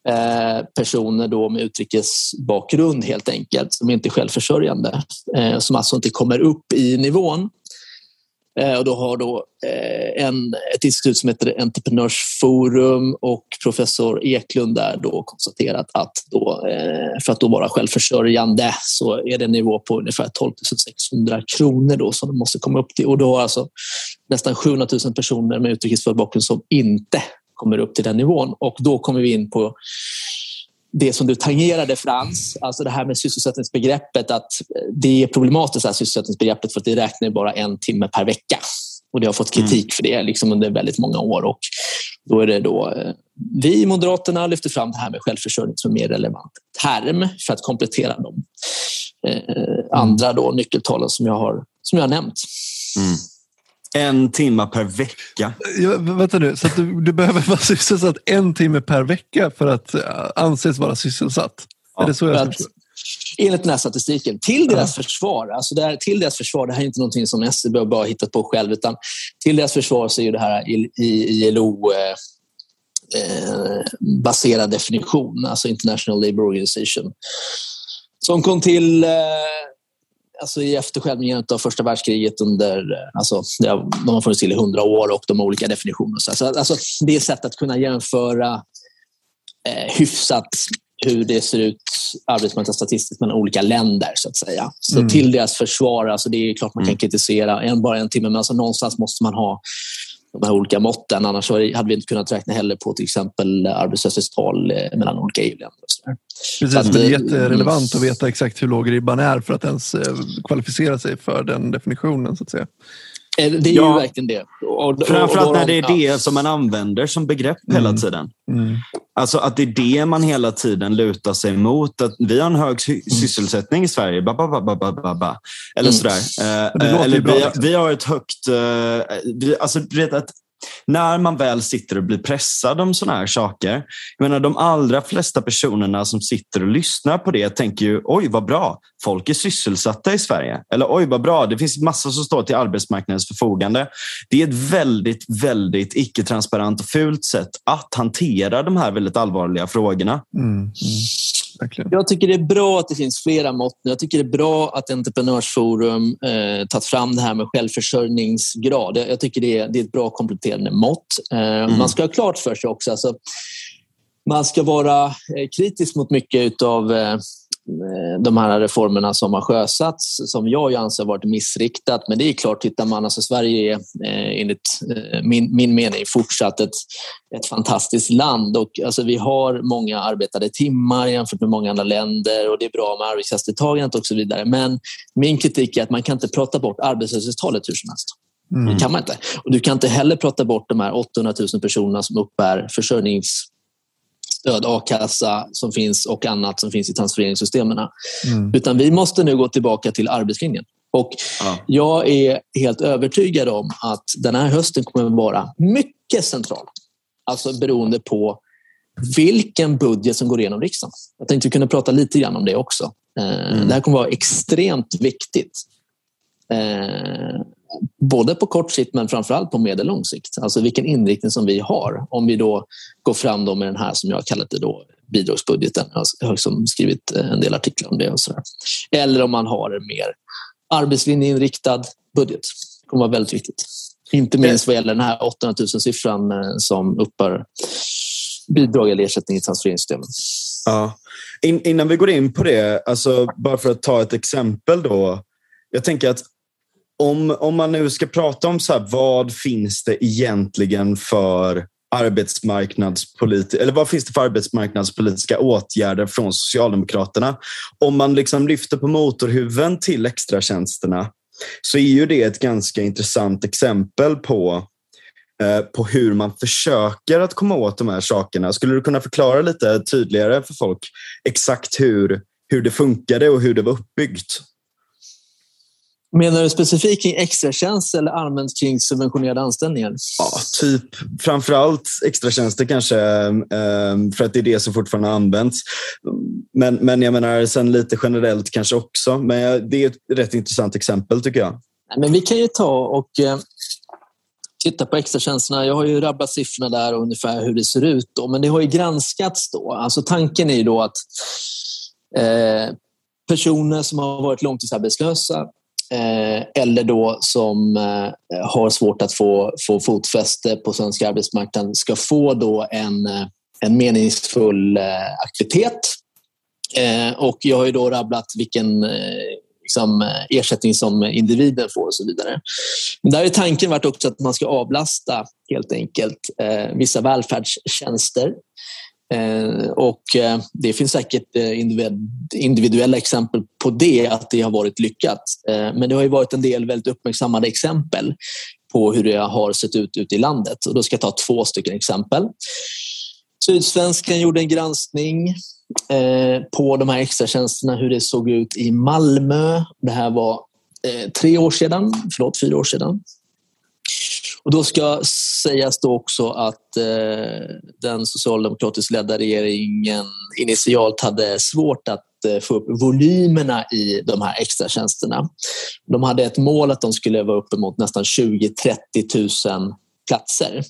Eh, personer då med utrikesbakgrund helt enkelt, som inte är självförsörjande, eh, som alltså inte kommer upp i nivån. Eh, och då har då en, ett institut som heter Entreprenörsforum och professor Eklund där då konstaterat att då, för att då vara självförsörjande så är det en nivå på ungefär 12 600 kronor då som de måste komma upp till. Och då har alltså nästan 700 000 personer med utrikesfödd bakgrund som inte kommer upp till den nivån. Och då kommer vi in på det som du tangerade Frans, alltså det här med sysselsättningsbegreppet. Att det är problematiskt, här sysselsättningsbegreppet, för att det räknar bara en timme per vecka. Och det har fått kritik mm. för det liksom under väldigt många år. Och då är det då, eh, vi i Moderaterna lyfter fram det här med självförsörjning som en mer relevant term för att komplettera de eh, andra då, nyckeltalen som jag har, som jag har nämnt. Mm. En timme per vecka. Ja, vänta nu, så du, du, behöver vara sysselsatt en timme per vecka för att uh, anses vara sysselsatt? Ja, är det så jag att, Enligt den här statistiken. Till deras ja. försvar, alltså det här, till deras försvar, det här är inte någonting som SCB bara hittat på själv, utan till deras försvar så är det här ILO eh, eh, baserad definition, alltså International Labour Organization, som kom till eh, alltså i efterskälvningen av första världskriget under, alltså, de har funnits till i hundra år och de har olika definitioner. Så, alltså, det är ett sätt att kunna jämföra eh, hyfsat hur det ser ut arbetsmarknadsstatistiskt mellan olika länder. så att säga. Så mm. Till deras försvar, alltså det är klart man kan mm. kritisera en, bara en timme, men alltså någonstans måste man ha de här olika måtten. Annars hade vi inte kunnat räkna heller på till exempel arbetslöshetstal eh, mellan olika EU-länder. Precis, att, det är jätterelevant att veta exakt hur låg ribban är för att ens eh, kvalificera sig för den definitionen. så att säga. Eh, det är ja. ju verkligen det. Och, Framförallt när det är det som man använder som begrepp mm. hela tiden. Mm. Alltså att det är det man hela tiden lutar sig mot. Att vi har en hög sy mm. sysselsättning i Sverige. Ba, ba, ba, ba, ba, ba. Eller mm. sådär. Eh, eller vi, liksom. vi, har ett högt... Eh, vi, alltså, vet, att när man väl sitter och blir pressad om sådana här saker. Jag menar, de allra flesta personerna som sitter och lyssnar på det tänker ju oj vad bra, folk är sysselsatta i Sverige. Eller oj vad bra, det finns massor som står till arbetsmarknadens förfogande. Det är ett väldigt, väldigt icke-transparent och fult sätt att hantera de här väldigt allvarliga frågorna. Mm. Mm. Jag tycker det är bra att det finns flera mått. Jag tycker det är bra att Entreprenörsforum eh, tagit fram det här med självförsörjningsgrad. Jag tycker det är, det är ett bra kompletterande mått. Eh, mm. Man ska ha klart för sig också, alltså, man ska vara eh, kritisk mot mycket av de här reformerna som har sjösatts, som jag anser varit missriktat. Men det är klart, tittar man, alltså Sverige är eh, enligt eh, min, min mening fortsatt ett, ett fantastiskt land. Och, alltså, vi har många arbetade timmar jämfört med många andra länder och det är bra med arbetskraftsdeltagandet och så vidare. Men min kritik är att man kan inte prata bort arbetslöshetstalet hur som helst. Mm. Det kan man inte. Och du kan inte heller prata bort de här 800 000 personerna som uppbär försörjnings stöd, a-kassa som finns och annat som finns i transfereringssystemen. Mm. Utan vi måste nu gå tillbaka till arbetslinjen. Och ja. Jag är helt övertygad om att den här hösten kommer vara mycket central. Alltså beroende på vilken budget som går igenom riksdagen. Jag tänkte kunna prata lite grann om det också. Eh, mm. Det här kommer vara extremt viktigt. Eh, både på kort sikt men framförallt på medellång sikt. Alltså vilken inriktning som vi har. Om vi då går fram då med den här som jag har kallat det då, bidragsbudgeten. Jag har liksom skrivit en del artiklar om det. Och så där. Eller om man har en mer arbetslinjeinriktad budget. Det kommer vara väldigt viktigt. Inte minst vad gäller den här 800 000-siffran eh, som uppbär bidrag eller ersättning i transfereringssystemet. Ja. In, innan vi går in på det, alltså bara för att ta ett exempel då. Jag tänker att om, om man nu ska prata om så här, vad finns det egentligen för arbetsmarknadspolitiska, eller vad finns det för arbetsmarknadspolitiska åtgärder från Socialdemokraterna? Om man liksom lyfter på motorhuven till extratjänsterna så är ju det ett ganska intressant exempel på, eh, på hur man försöker att komma åt de här sakerna. Skulle du kunna förklara lite tydligare för folk exakt hur, hur det funkade och hur det var uppbyggt? Menar du specifikt kring extratjänster eller allmänt kring subventionerade anställningar? Ja, typ framförallt extratjänster kanske, ehm, för att det är det som fortfarande används. Men, men jag menar sen lite generellt kanske också. Men det är ett rätt intressant exempel tycker jag. Men vi kan ju ta och eh, titta på extratjänsterna. Jag har ju rabblat siffrorna där och ungefär hur det ser ut. Då. Men det har ju granskats då. Alltså tanken är ju då att eh, personer som har varit långtidsarbetslösa Eh, eller då som eh, har svårt att få, få fotfäste på svensk arbetsmarknad ska få då en, eh, en meningsfull aktivitet. och jag har ju då rabblat vilken liksom, ersättning som individen får och så vidare. Men där har tanken varit också att man ska avlasta helt enkelt vissa välfärdstjänster Eh, och eh, det finns säkert eh, individuella exempel på det, att det har varit lyckat. Eh, men det har ju varit en del väldigt uppmärksammade exempel på hur det har sett ut ute i landet. Och då ska jag ta två stycken exempel. Sydsvenskan gjorde en granskning eh, på de här extratjänsterna, hur det såg ut i Malmö. Det här var tre år sedan, förlåt, fyra år sedan. Och då ska sägas då också att eh, den socialdemokratiskt ledda regeringen initialt hade svårt att eh, få upp volymerna i de här extratjänsterna. De hade ett mål att de skulle vara uppemot nästan 20-30 000 platser.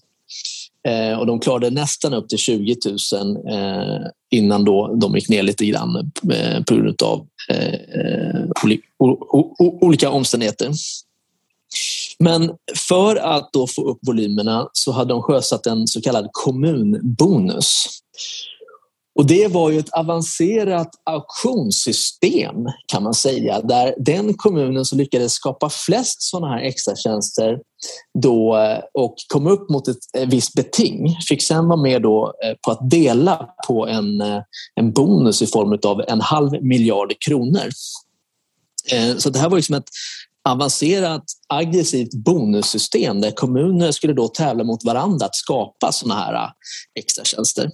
Eh, och de klarade nästan upp till 20 000 eh, innan då de gick ner lite grann eh, på grund av eh, eh olika omständigheter. Men för att då få upp volymerna så hade de sjösatt en så kallad kommunbonus. Och det var ju ett avancerat auktionssystem kan man säga där den kommunen som lyckades skapa flest sådana här extratjänster då, eh, och kom upp mot ett eh, visst beting fick sen vara med då eh, på att dela på en, en bonus i form av en halv miljard kronor. Så det här var liksom ett avancerat aggressivt bonussystem där kommuner skulle då tävla mot varandra att skapa såna här äh, extratjänster.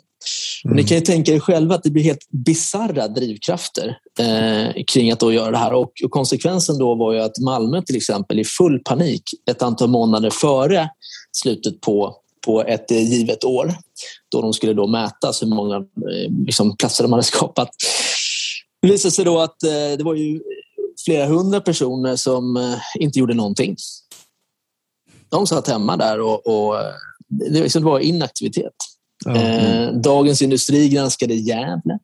Mm. Ni kan ju tänka er själva att det blir helt bizarra drivkrafter eh, kring att då göra det här. Och, och, konsekvensen då var ju att Malmö till exempel i full panik ett antal månader före slutet på, på ett givet år då de skulle då mätas hur många eh, liksom, platser de hade skapat. Det visade sig då att eh, det var ju flera hundra personer som eh, inte gjorde någonting. De satt hemma där och, och eh, det, liksom var inaktivitet. Mm. Dagens Industri granskade Gävle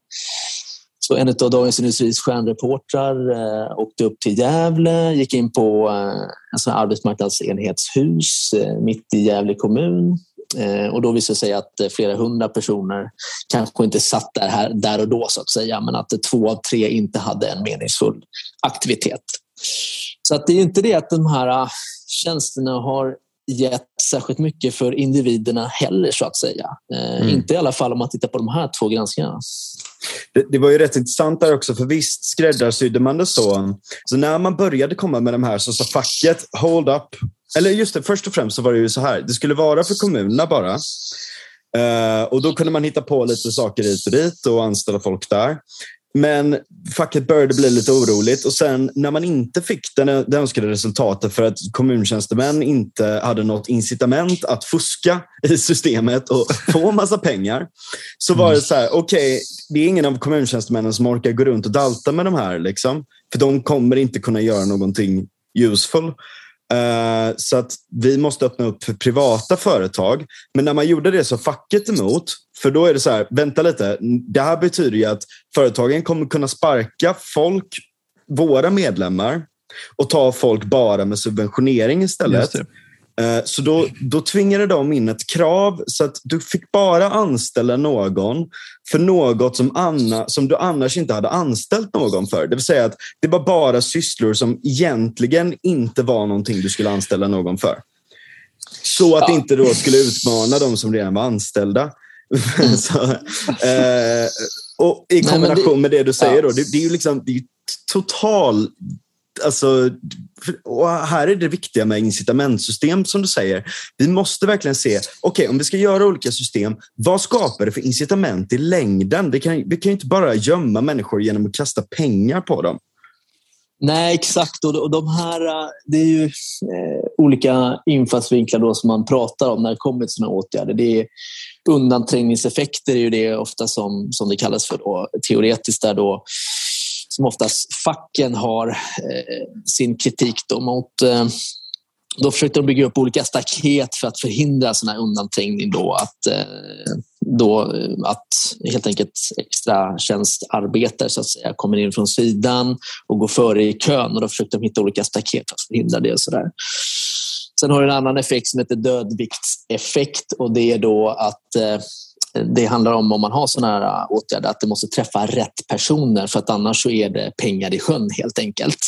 Så en av Dagens Industris stjärnreportrar eh, åkte upp till Gävle, gick in på eh, sån arbetsmarknadsenhetshus eh, mitt i Gävle kommun. Eh, och då visade det sig att eh, flera hundra personer kanske inte satt där, här, där och då så att säga, men att två av tre inte hade en meningsfull aktivitet. Så att det är inte det att de här eh, tjänsterna har gett särskilt mycket för individerna heller så att säga. Mm. Inte i alla fall om man tittar på de här två granskningarna. Det, det, var ju rätt intressant där också, för visst skräddarsydde man det så. Så när man började komma med de här så sa facket hold up. Eller just det, först och främst så var det ju så här. Det skulle vara för kommunerna bara. Uh, och då kunde man hitta på lite saker hit och dit och anställa folk där. Men facket började bli lite oroligt och sen när man inte fick den, det önskade resultatet för att kommuntjänstemän inte hade något incitament att fuska i systemet och få massa pengar. Så var det så här, okej, okay, det är ingen av kommuntjänstemännen som orkar gå runt och dalta med de här. Liksom, för de kommer inte kunna göra någonting useful. Uh, så att vi måste öppna upp för privata företag. Men när man gjorde det så facket emot. För då är det så här, vänta lite. Det här betyder ju att företagen kommer kunna sparka folk, våra medlemmar och ta folk bara med subventionering istället. Eh, så då, då tvingade de in ett krav så att du fick bara anställa någon för något som, Anna, som du annars inte hade anställt någon för. Det vill säga att det var bara sysslor som egentligen inte var någonting du skulle anställa någon för. Så att ja. inte då skulle utmana de som redan var anställda. Mm. så, eh, och I kombination Nej, det, med det du säger, ja. då, det, det, är ju liksom, det är total alltså, och här är det viktiga med incitamentsystem som du säger. Vi måste verkligen se, okej okay, om vi ska göra olika system, vad skapar det för incitament i längden? Det kan, vi kan ju inte bara gömma människor genom att kasta pengar på dem. Nej, exakt. Och de här, äh, det är ju äh, olika infallsvinklar då som man pratar om när det kommer till sådana åtgärder. Det är undanträngningseffekter är ju det ofta som, som det kallas för då, teoretiskt där då som oftast facken har eh, sin kritik då mot eh, då försökte de bygga upp olika staket för att förhindra sån här undanträngning. Då, att, eh, då, eh, att helt enkelt extra tjänstarbetare så att säga, kommer in från sidan och går före i kön. Och då försökte de hitta olika staket för att förhindra det. Och så där. Sen har du en annan effekt som heter dödviktseffekt och det är då att eh, det handlar om om man har sådana här äh, åtgärder att det måste träffa rätt personer för att annars så är det pengar i sjön helt enkelt.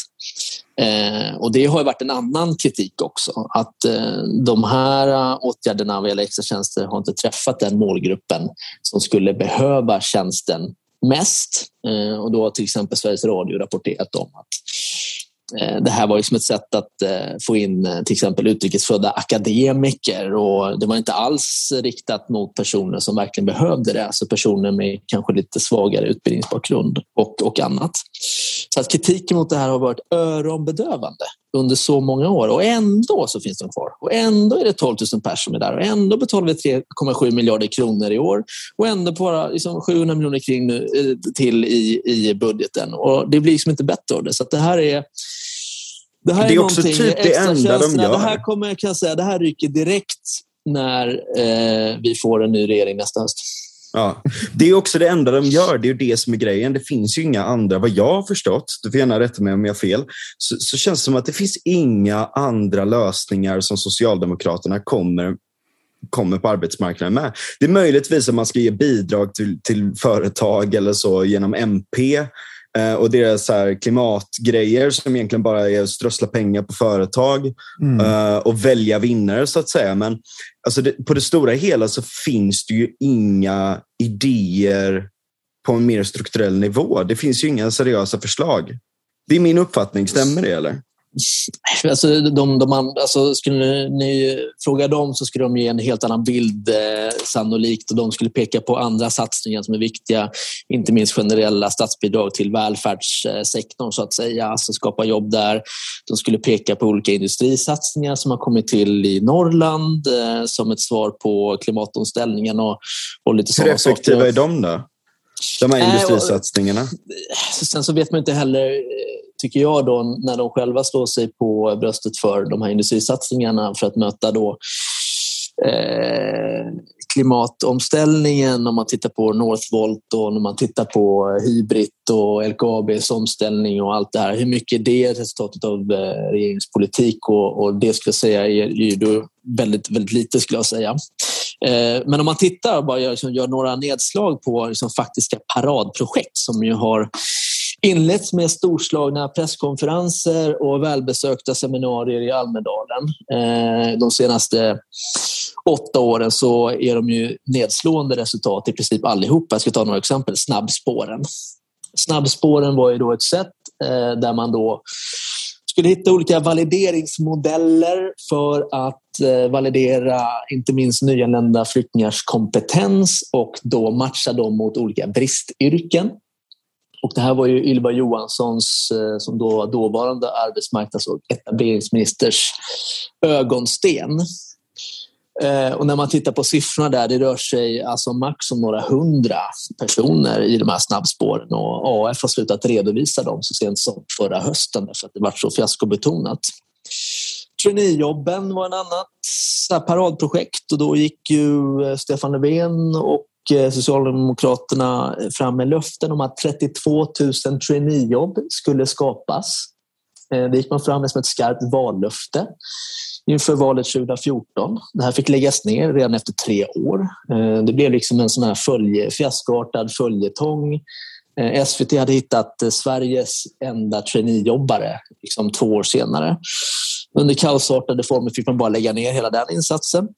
Eh, och det har varit en annan kritik också att eh, de här äh, åtgärderna vad gäller extratjänster har inte träffat den målgruppen som skulle behöva tjänsten mest. Eh, och då har till exempel Sveriges Radio rapporterat om att Eh, det här var ju som ett sätt att eh, få in eh, till exempel utrikesfödda akademiker och det var inte alls riktat mot personer som verkligen behövde det, alltså personer med kanske lite svagare utbildningsbakgrund och, och annat. Så att kritiken mot det här har varit öronbedövande under så många år och ändå så finns de kvar. Och ändå är det 12 000 personer som är där och ändå betalar vi 3,7 miljarder kronor i år och ändå bara liksom 700 miljoner kring nu, till i, i budgeten. Och det blir liksom inte bättre av det. Så det här är det, här det är, är också typ det enda de gör. Det här, kommer, kan jag säga, det här ryker direkt när eh, vi får en ny regering nästa höst. Ja. Det är också det enda de gör. Det är det som är grejen. Det finns ju inga andra, vad jag har förstått, du får gärna rätta mig om jag har fel, så, så känns det som att det finns inga andra lösningar som Socialdemokraterna kommer kommer på arbetsmarknaden med. Det är möjligtvis att man ska ge bidrag till, till företag eller så genom MP och deras så klimatgrejer som egentligen bara är att strössla pengar på företag mm. Eh, och välja vinnare så att säga. Men alltså det, på det stora hela så finns det ju inga idéer på en mer strukturell nivå. Det finns ju inga seriösa förslag. Det är min uppfattning. Stämmer det eller? Alltså, de, de, alltså, skulle ni fråga dem så skulle de ge en helt annan bild eh, sannolikt och de skulle peka på andra satsningar som är viktiga. Inte minst generella statsbidrag till välfärdssektorn så att säga, alltså skapa jobb där. De skulle peka på olika industrisatsningar som har kommit till i Norrland eh, som ett svar på klimatomställningen och, och lite Hur effektiva saker. är de då? De här industrisatsningarna? Äh, sen så vet man inte heller tycker jag, då, när de själva slår sig på bröstet för de här industrisatsningarna för att möta då, eh, klimatomställningen, om man tittar på Northvolt och när man tittar på Hybrid och LKABs omställning och allt det här. Hur mycket det är resultatet av eh, regeringspolitik och, och det skulle jag säga är ju då väldigt, väldigt lite skulle jag säga. Eh, men om man tittar och bara gör, liksom, gör några nedslag på liksom, faktiska paradprojekt som ju har inletts med storslagna presskonferenser och välbesökta seminarier i Almedalen. Eh, de senaste åtta åren så är de ju nedslående resultat i princip allihopa. Jag ska ta några exempel. Snabbspåren. Snabbspåren var ju då ett sätt eh, där man då skulle hitta olika valideringsmodeller för att eh, validera inte minst nyanlända flyktingars kompetens och då matcha dem mot olika bristyrken. Och det här var ju Ylva Johanssons, eh, som då dåvarande arbetsmarknads och etableringsministers ögonsten. Eh, och när man tittar på siffrorna där, det rör sig alltså max om några hundra personer i de här snabbspåren och AF har slutat redovisa dem så sent som förra hösten för att det var så fiaskobetonat. Traineejobben var en annat paradprojekt och då gick ju eh, Stefan Löfven och Eh, Socialdemokraterna fram med löften om att 32 000 traineejobb skulle skapas. Eh, det gick man fram med som ett skarpt vallöfte inför valet 2014. Det här fick läggas ner redan efter tre år. Eh, det blev liksom en sån här följe, fiaskoartad följetong. SVT hade hittat Sveriges enda traineejobbare liksom två år senare. Under kaosartade former fick man bara lägga ner hela den insatsen.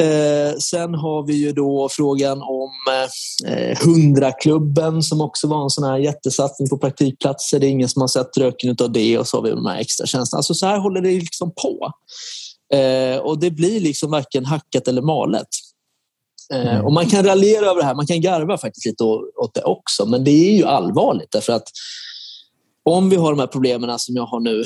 Eh, sen har vi ju då frågan om eh, 100-klubben som också var en sån här jättesatsning på praktikplatser. Det är ingen som har sett röken av det och så har vi de här extra tjänsterna. Alltså så här håller det liksom på. Eh, och det blir liksom varken hackat eller malet. Eh, mm. Och man kan raljera över det här, man kan garva faktiskt lite åt det också, men det är ju allvarligt därför att om vi har de här problemen som jag har nu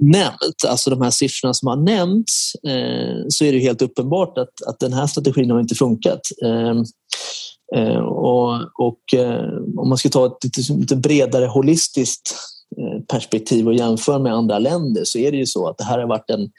nämnt, alltså de här siffrorna som har nämnts, eh, så är det helt uppenbart att, att den här strategin har inte funkat. Eh, eh, och, och eh, om man ska ta ett lite, lite bredare holistiskt eh, perspektiv och jämföra med andra länder så är det ju så att det här har varit en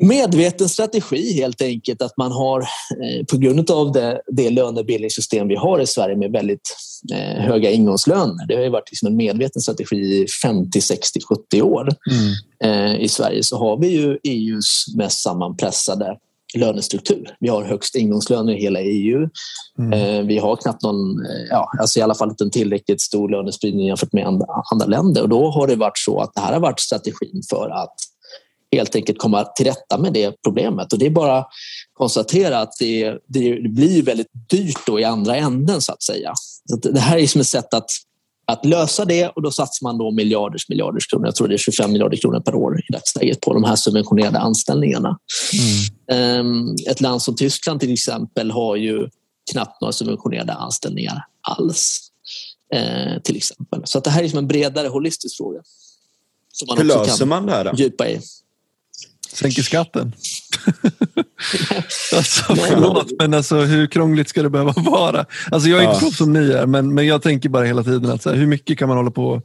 medveten strategi helt enkelt att man har eh, på grund av det, det lönebildningssystem vi har i Sverige med väldigt eh, höga ingångslöner. Det har varit liksom en medveten strategi i 50, 60, 70 år. Mm. Eh, I Sverige så har vi ju EUs mest sammanpressade lönestruktur. Vi har högst ingångslöner i hela EU. Mm. Vi har knappt någon, ja, alltså i alla fall inte en tillräckligt stor lönespridning jämfört med andra, andra länder. Och då har det varit så att det här har varit strategin för att helt enkelt komma till rätta med det problemet. Och det är bara att konstatera att det, det blir väldigt dyrt då i andra änden så att säga. Så det här är som ett sätt att, att lösa det och då satsar man då miljarders miljarders kronor. Jag tror det är 25 miljarder kronor per år i dagsläget på de här subventionerade anställningarna. Mm. Ett land som Tyskland till exempel har ju knappt några subventionerade anställningar alls. Eh, till exempel. Så att det här är som en bredare holistisk fråga. Hur löser man det här då? Djupa i. Sänker skatten. alltså, förlåt, men alltså, hur krångligt ska det behöva vara? Alltså, jag är ja. inte så som ni är, men, men jag tänker bara hela tiden att så här, hur mycket kan man hålla på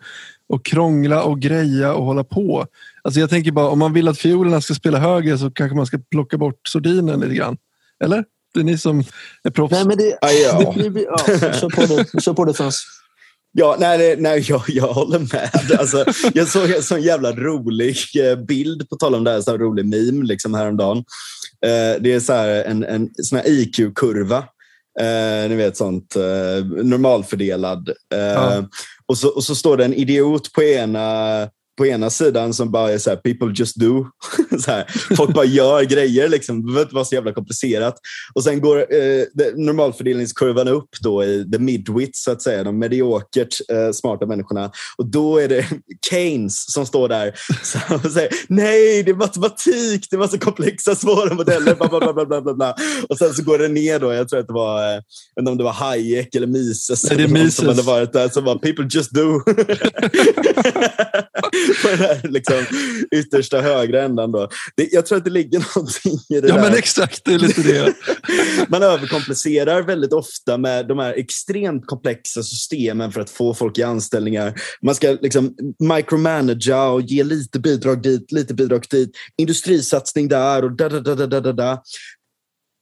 och krångla och greja och hålla på? Alltså, jag tänker bara, om man vill att fiolerna ska spela högre så kanske man ska plocka bort sordinen lite grann. Eller? Det är ni som är proffs. Nej, men det, ja. Det, det, ja, kör på det, kör på det Frans. Ja, nej, nej jag, jag håller med. Alltså, jag såg en sån jävla rolig eh, bild, på tal om det här, så rolig meme liksom häromdagen. Eh, det är så en, en sån IQ-kurva. Eh, ni vet sånt normalfördelad. Ja. Och, så, och så står det en idiot på ena på ena sidan som bara är så här, people just do. så här, folk bara gör grejer, liksom. det behöver inte vara så jävla komplicerat. Och sen går eh, normalfördelningskurvan upp då i the midwits, så att säga, de mediokert eh, smarta människorna. Och då är det Keynes som står där och säger nej, det är matematik, det är massa komplexa, svåra modeller. Bla, bla, bla, bla, bla, bla. Och sen så går det ner då, jag tror att det var, eh, inte om det var Hayek eller Mises. Nej, det är Mises. Som hade varit där, som var people just do. på den här liksom, yttersta högra ändan. Då. Det, jag tror att det ligger någonting i det ja, där. men exakt. Det är lite det. Man överkomplicerar väldigt ofta med de här extremt komplexa systemen för att få folk i anställningar. Man ska liksom micromanagera och ge lite bidrag dit, lite bidrag dit. Industrisatsning där och da, da, da, da, da, da.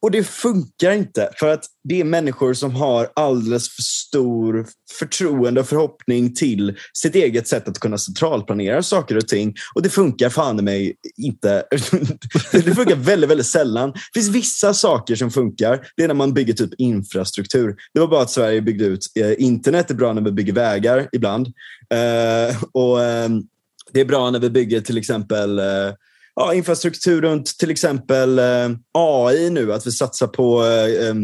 Och det funkar inte för att det är människor som har alldeles för stor förtroende och förhoppning till sitt eget sätt att kunna centralplanera saker och ting. Och det funkar fan i mig inte. det funkar väldigt, väldigt sällan. Det finns vissa saker som funkar. Det är när man bygger typ infrastruktur. Det var bara att Sverige byggde ut eh, internet. Det är bra när vi bygger vägar ibland. Eh, och ehm, Det är bra när vi bygger till exempel eh, ja, infrastruktur runt till exempel eh, AI nu. Att vi satsar på eh,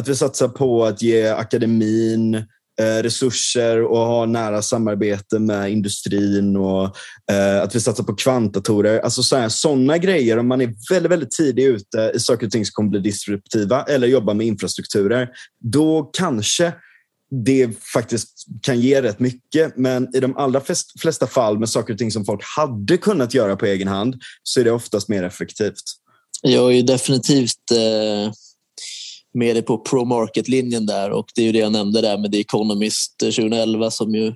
att vi satsar på att ge akademin eh, resurser och ha nära samarbete med industrin och eh, att vi satsar på kvantdatorer. Alltså sådana grejer, om man är väldigt, väldigt tidigt ute i saker och ting som kommer bli disruptiva eller jobbar med infrastrukturer, då kanske det faktiskt kan ge rätt mycket. Men i de allra flesta fall med saker och ting som folk hade kunnat göra på egen hand så är det oftast mer effektivt. Jag är definitivt eh, med dig på pro-market-linjen där och det är ju det jag nämnde där med The Economist eh, 2011 som ju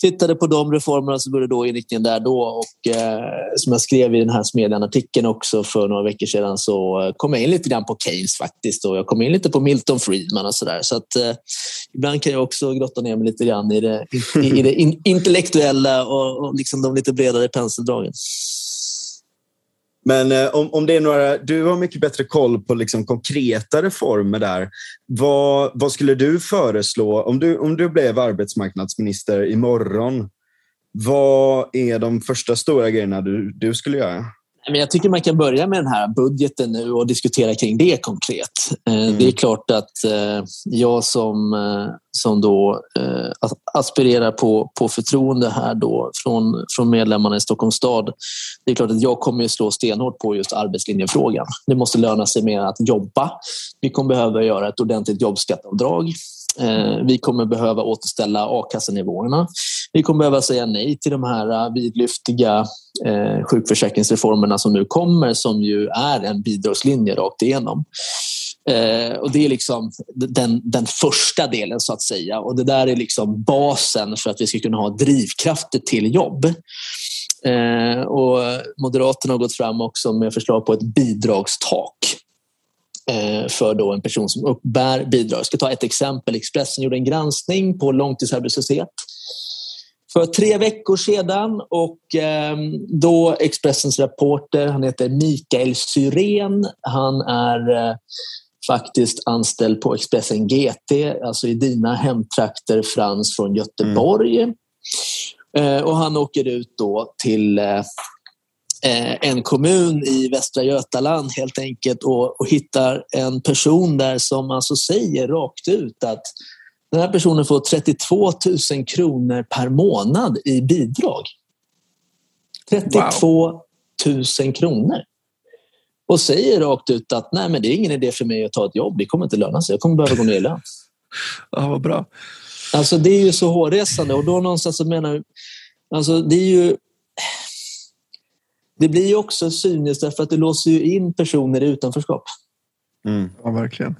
tittade på de reformerna som började då inriktningen där då och eh, som jag skrev i den här Smedjan-artikeln också för några veckor sedan så eh, kom jag in lite grann på Keynes faktiskt och jag kom in lite på Milton Friedman och sådär. Så att eh, ibland kan jag också grotta ner mig lite grann i det, i, i det in, intellektuella och, och liksom de lite bredare penseldragen. Men eh, om, om det är några, du har mycket bättre koll på liksom konkreta reformer där. Vad, vad skulle du föreslå om du, om du blev arbetsmarknadsminister imorgon? Vad är de första stora grejerna du, du skulle göra? Men jag tycker man kan börja med den här budgeten nu och diskutera kring det konkret. Mm. Det är klart att eh, jag som, eh, som då aspirerar på, på förtroende här då från, från medlemmarna i Stockholms stad. Det är klart att jag kommer att slå stenhårt på just arbetslinjefrågan. Det måste löna sig mer att jobba. Vi kommer behöva göra ett ordentligt jobbskatteavdrag. Eh, vi kommer behöva återställa a-kassenivåerna. Vi kommer behöva säga nej till de här eh, vidlyftiga eh, sjukförsäkringsreformerna som nu kommer som ju är en bidragslinje rakt igenom. Och det är liksom den, den första delen så att säga och det där är liksom basen för att vi ska kunna ha drivkrafter till jobb. Och Moderaterna har gått fram också med förslag på ett bidragstak för då en person som uppbär bidrag. Jag ska ta ett exempel. Expressen gjorde en granskning på långtidsarbetslöshet för tre veckor sedan och eh, då Expressens reporter, han heter Mikael Syrén. Han är eh, faktiskt anställd på Expressen GT, alltså i dina hemtrakter Frans från Göteborg. Mm. Eh, och han åker ut då till eh, en kommun i Västra Götaland helt enkelt och, och hittar en person där som alltså säger rakt ut att den här personen får 32 000 kronor per månad i bidrag. 32 wow. 000 kronor. Och säger rakt ut att nej, men det är ingen idé för mig att ta ett jobb. Det kommer inte löna sig. Jag kommer behöva gå ner i lön. Ja, vad bra. Alltså, det är ju så hårresande. Och då någonstans så menar alltså, det är ju det blir ju också cyniskt därför att det låser ju in personer i utanförskap. Mm. Ja, verkligen.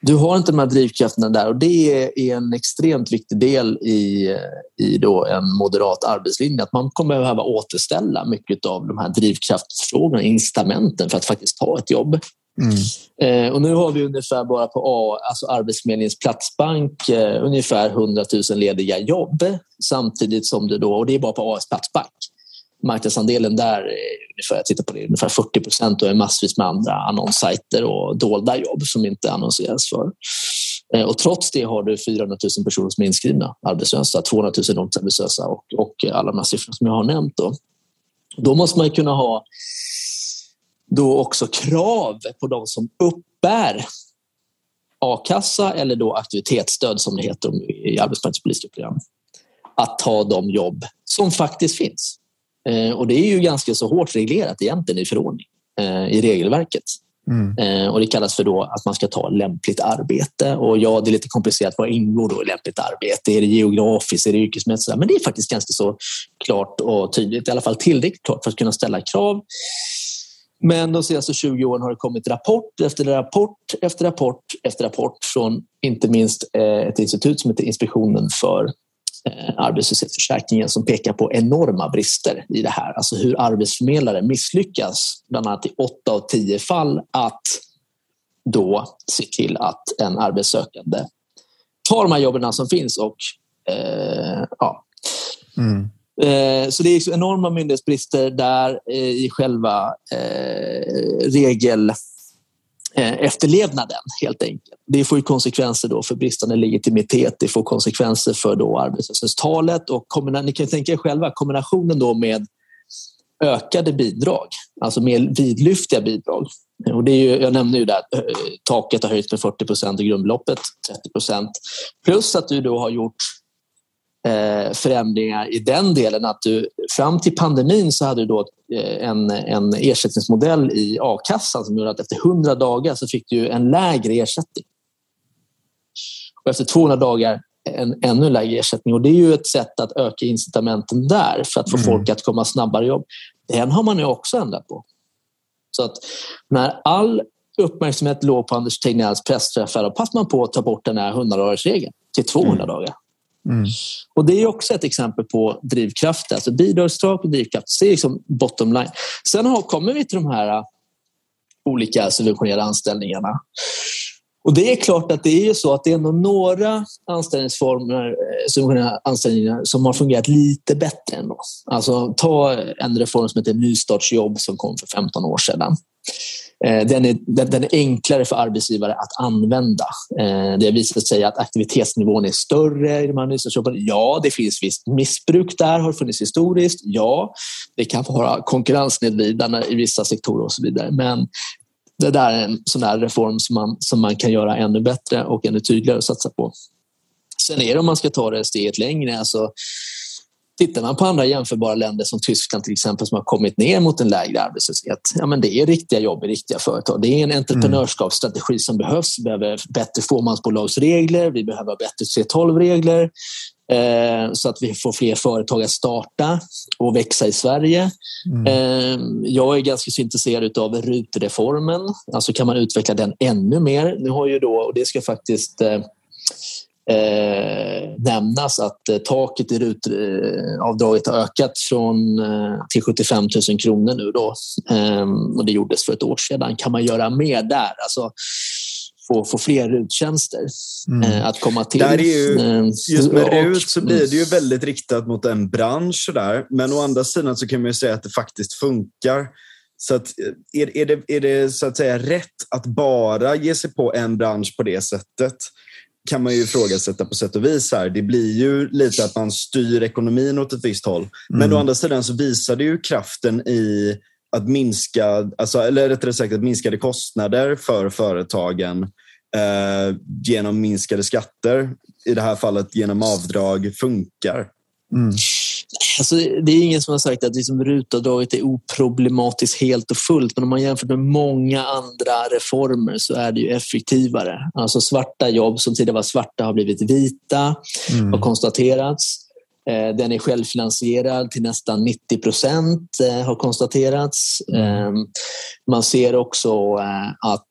Du har inte de här drivkrafterna där och det är en extremt viktig del i, i då en moderat arbetslinje. Att man kommer behöva återställa mycket av de här drivkraftsfrågorna, incitamenten för att faktiskt ta ett jobb. Mm. Eh, och nu har vi ungefär bara på A, alltså Arbetsförmedlingens platsbank eh, ungefär 100 000 lediga jobb samtidigt som det då, och det är bara på AS platsbank, marknadsandelen där eh, ungefär, jag tittar på det, ungefär 40 procent och är massvis med andra annonssajter och dolda jobb som inte annonseras för. Eh, och trots det har du 400 000 personer som är inskrivna arbetslösa, 200 000 långtidsarbetslösa och, och eh, alla de här siffrorna som jag har nämnt. Då, då måste man kunna ha då också krav på de som uppbär a-kassa eller då aktivitetsstöd som det heter i arbetsmarknadspolitiska program. Att ta de jobb som faktiskt finns. Eh, och det är ju ganska så hårt reglerat egentligen i förordning, eh, i regelverket. Mm. Eh, och Det kallas för då att man ska ta lämpligt arbete. Och ja, Det är lite komplicerat. Vad ingår då i lämpligt arbete? Är det geografiskt? Är det yrkesmässigt? Men det är faktiskt ganska så klart och tydligt. I alla fall tillräckligt klart för att kunna ställa krav. Men de senaste 20 åren har det kommit rapport efter rapport efter rapport efter rapport från inte minst ett institut som heter Inspektionen för arbetslöshetsförsäkringen som pekar på enorma brister i det här. Alltså hur arbetsförmedlare misslyckas, bland annat i 8 av 10 fall, att då se till att en arbetssökande tar de här jobben som finns och eh, ja, mm. Eh, så det är enorma myndighetsbrister där eh, i själva eh, regel Eh, efterlevnaden helt enkelt. Det får ju konsekvenser då för bristande legitimitet, det får konsekvenser för då arbetslöshetstalet och ni kan tänka er själva kombinationen då med ökade bidrag, alltså mer vidlyftiga bidrag. Och det är ju, jag nämnde ju där att eh, taket har höjts med 40 procent och grundbeloppet 30 procent. Plus att du då har gjort förändringar i den delen. att du Fram till pandemin så hade du då eh, en, en ersättningsmodell i a-kassan som gjorde att efter 100 dagar så fick du en lägre ersättning. Och efter 200 dagar en ännu lägre ersättning. Och Det är ju ett sätt att öka incitamenten där för att få mm. folk att komma snabbare i jobb. Den har man ju också ändrat på. Så att när all uppmärksamhet låg på Anders Tegnells pressträffar då passade man på att ta bort den här 100-dagarsregeln till 200 mm. dagar. Mm. Och Det är också ett exempel på drivkrafter. Alltså bidragstak och drivkraft. Det är liksom bottom line. Sen har, kommer vi till de här äh, olika subventionerade anställningarna. Och Det är klart att det är så att det är några anställningsformer, äh, subventionerade anställningar som har fungerat lite bättre ändå. Alltså ta en reform som heter nystartsjobb som kom för 15 år sedan. Eh, den är, den är enklare för arbetsgivare att använda. Eh, det har visat sig att aktivitetsnivån är större i de här nystartsjobben. Ja, det finns visst missbruk där, har funnits historiskt. Ja, det kan vara konkurrenssnedvridande i vissa sektorer och så vidare. Men det där är en sån där reform som man, som man kan göra ännu bättre och ännu tydligare att satsa på. Sen är det om man ska ta det steget längre, alltså Tittar man på andra jämförbara länder som Tyskland till exempel som har kommit ner mot en lägre arbetslöshet. Ja, men det är riktiga jobb i riktiga företag. Det är en entreprenörskapsstrategi som behövs. Vi behöver bättre fåmansbolagsregler, vi behöver bättre 3.12-regler eh, så att vi får fler företag att starta och växa i Sverige. Mm. Eh, jag är ganska intresserad av RUT-reformen. Alltså kan man utveckla den ännu mer? Nu har ju då, och det ska faktiskt eh, eh, nämnas att eh, taket i RUT-avdraget har ökat från, eh, till 75 000 kronor nu. Då. Eh, och det gjordes för ett år sedan. Kan man göra mer där? Alltså, få, få fler RUT-tjänster mm. Eh, att komma till. Där är ju, eh, just med RUT så blir det ju väldigt riktat mot en bransch. Där. Men å andra sidan så kan man säga att det faktiskt funkar. Så att, är, är, det, är det så att säga rätt att bara ge sig på en bransch på det sättet? Kan man ju ifrågasätta på sätt och vis. här. Det blir ju lite att man styr ekonomin åt ett visst håll. Men mm. å andra sidan så visar det ju kraften i att minska, alltså, eller rättare sagt att minskade kostnader för företagen eh, genom minskade skatter, i det här fallet genom avdrag, funkar. Mm. Alltså, det är ingen som har sagt att liksom rutavdraget är oproblematiskt helt och fullt men om man jämför med många andra reformer så är det ju effektivare. Alltså svarta jobb som tidigare var svarta har blivit vita, mm. har konstaterats. Eh, den är självfinansierad till nästan 90 procent, eh, har konstaterats. Mm. Ehm, man ser också eh, att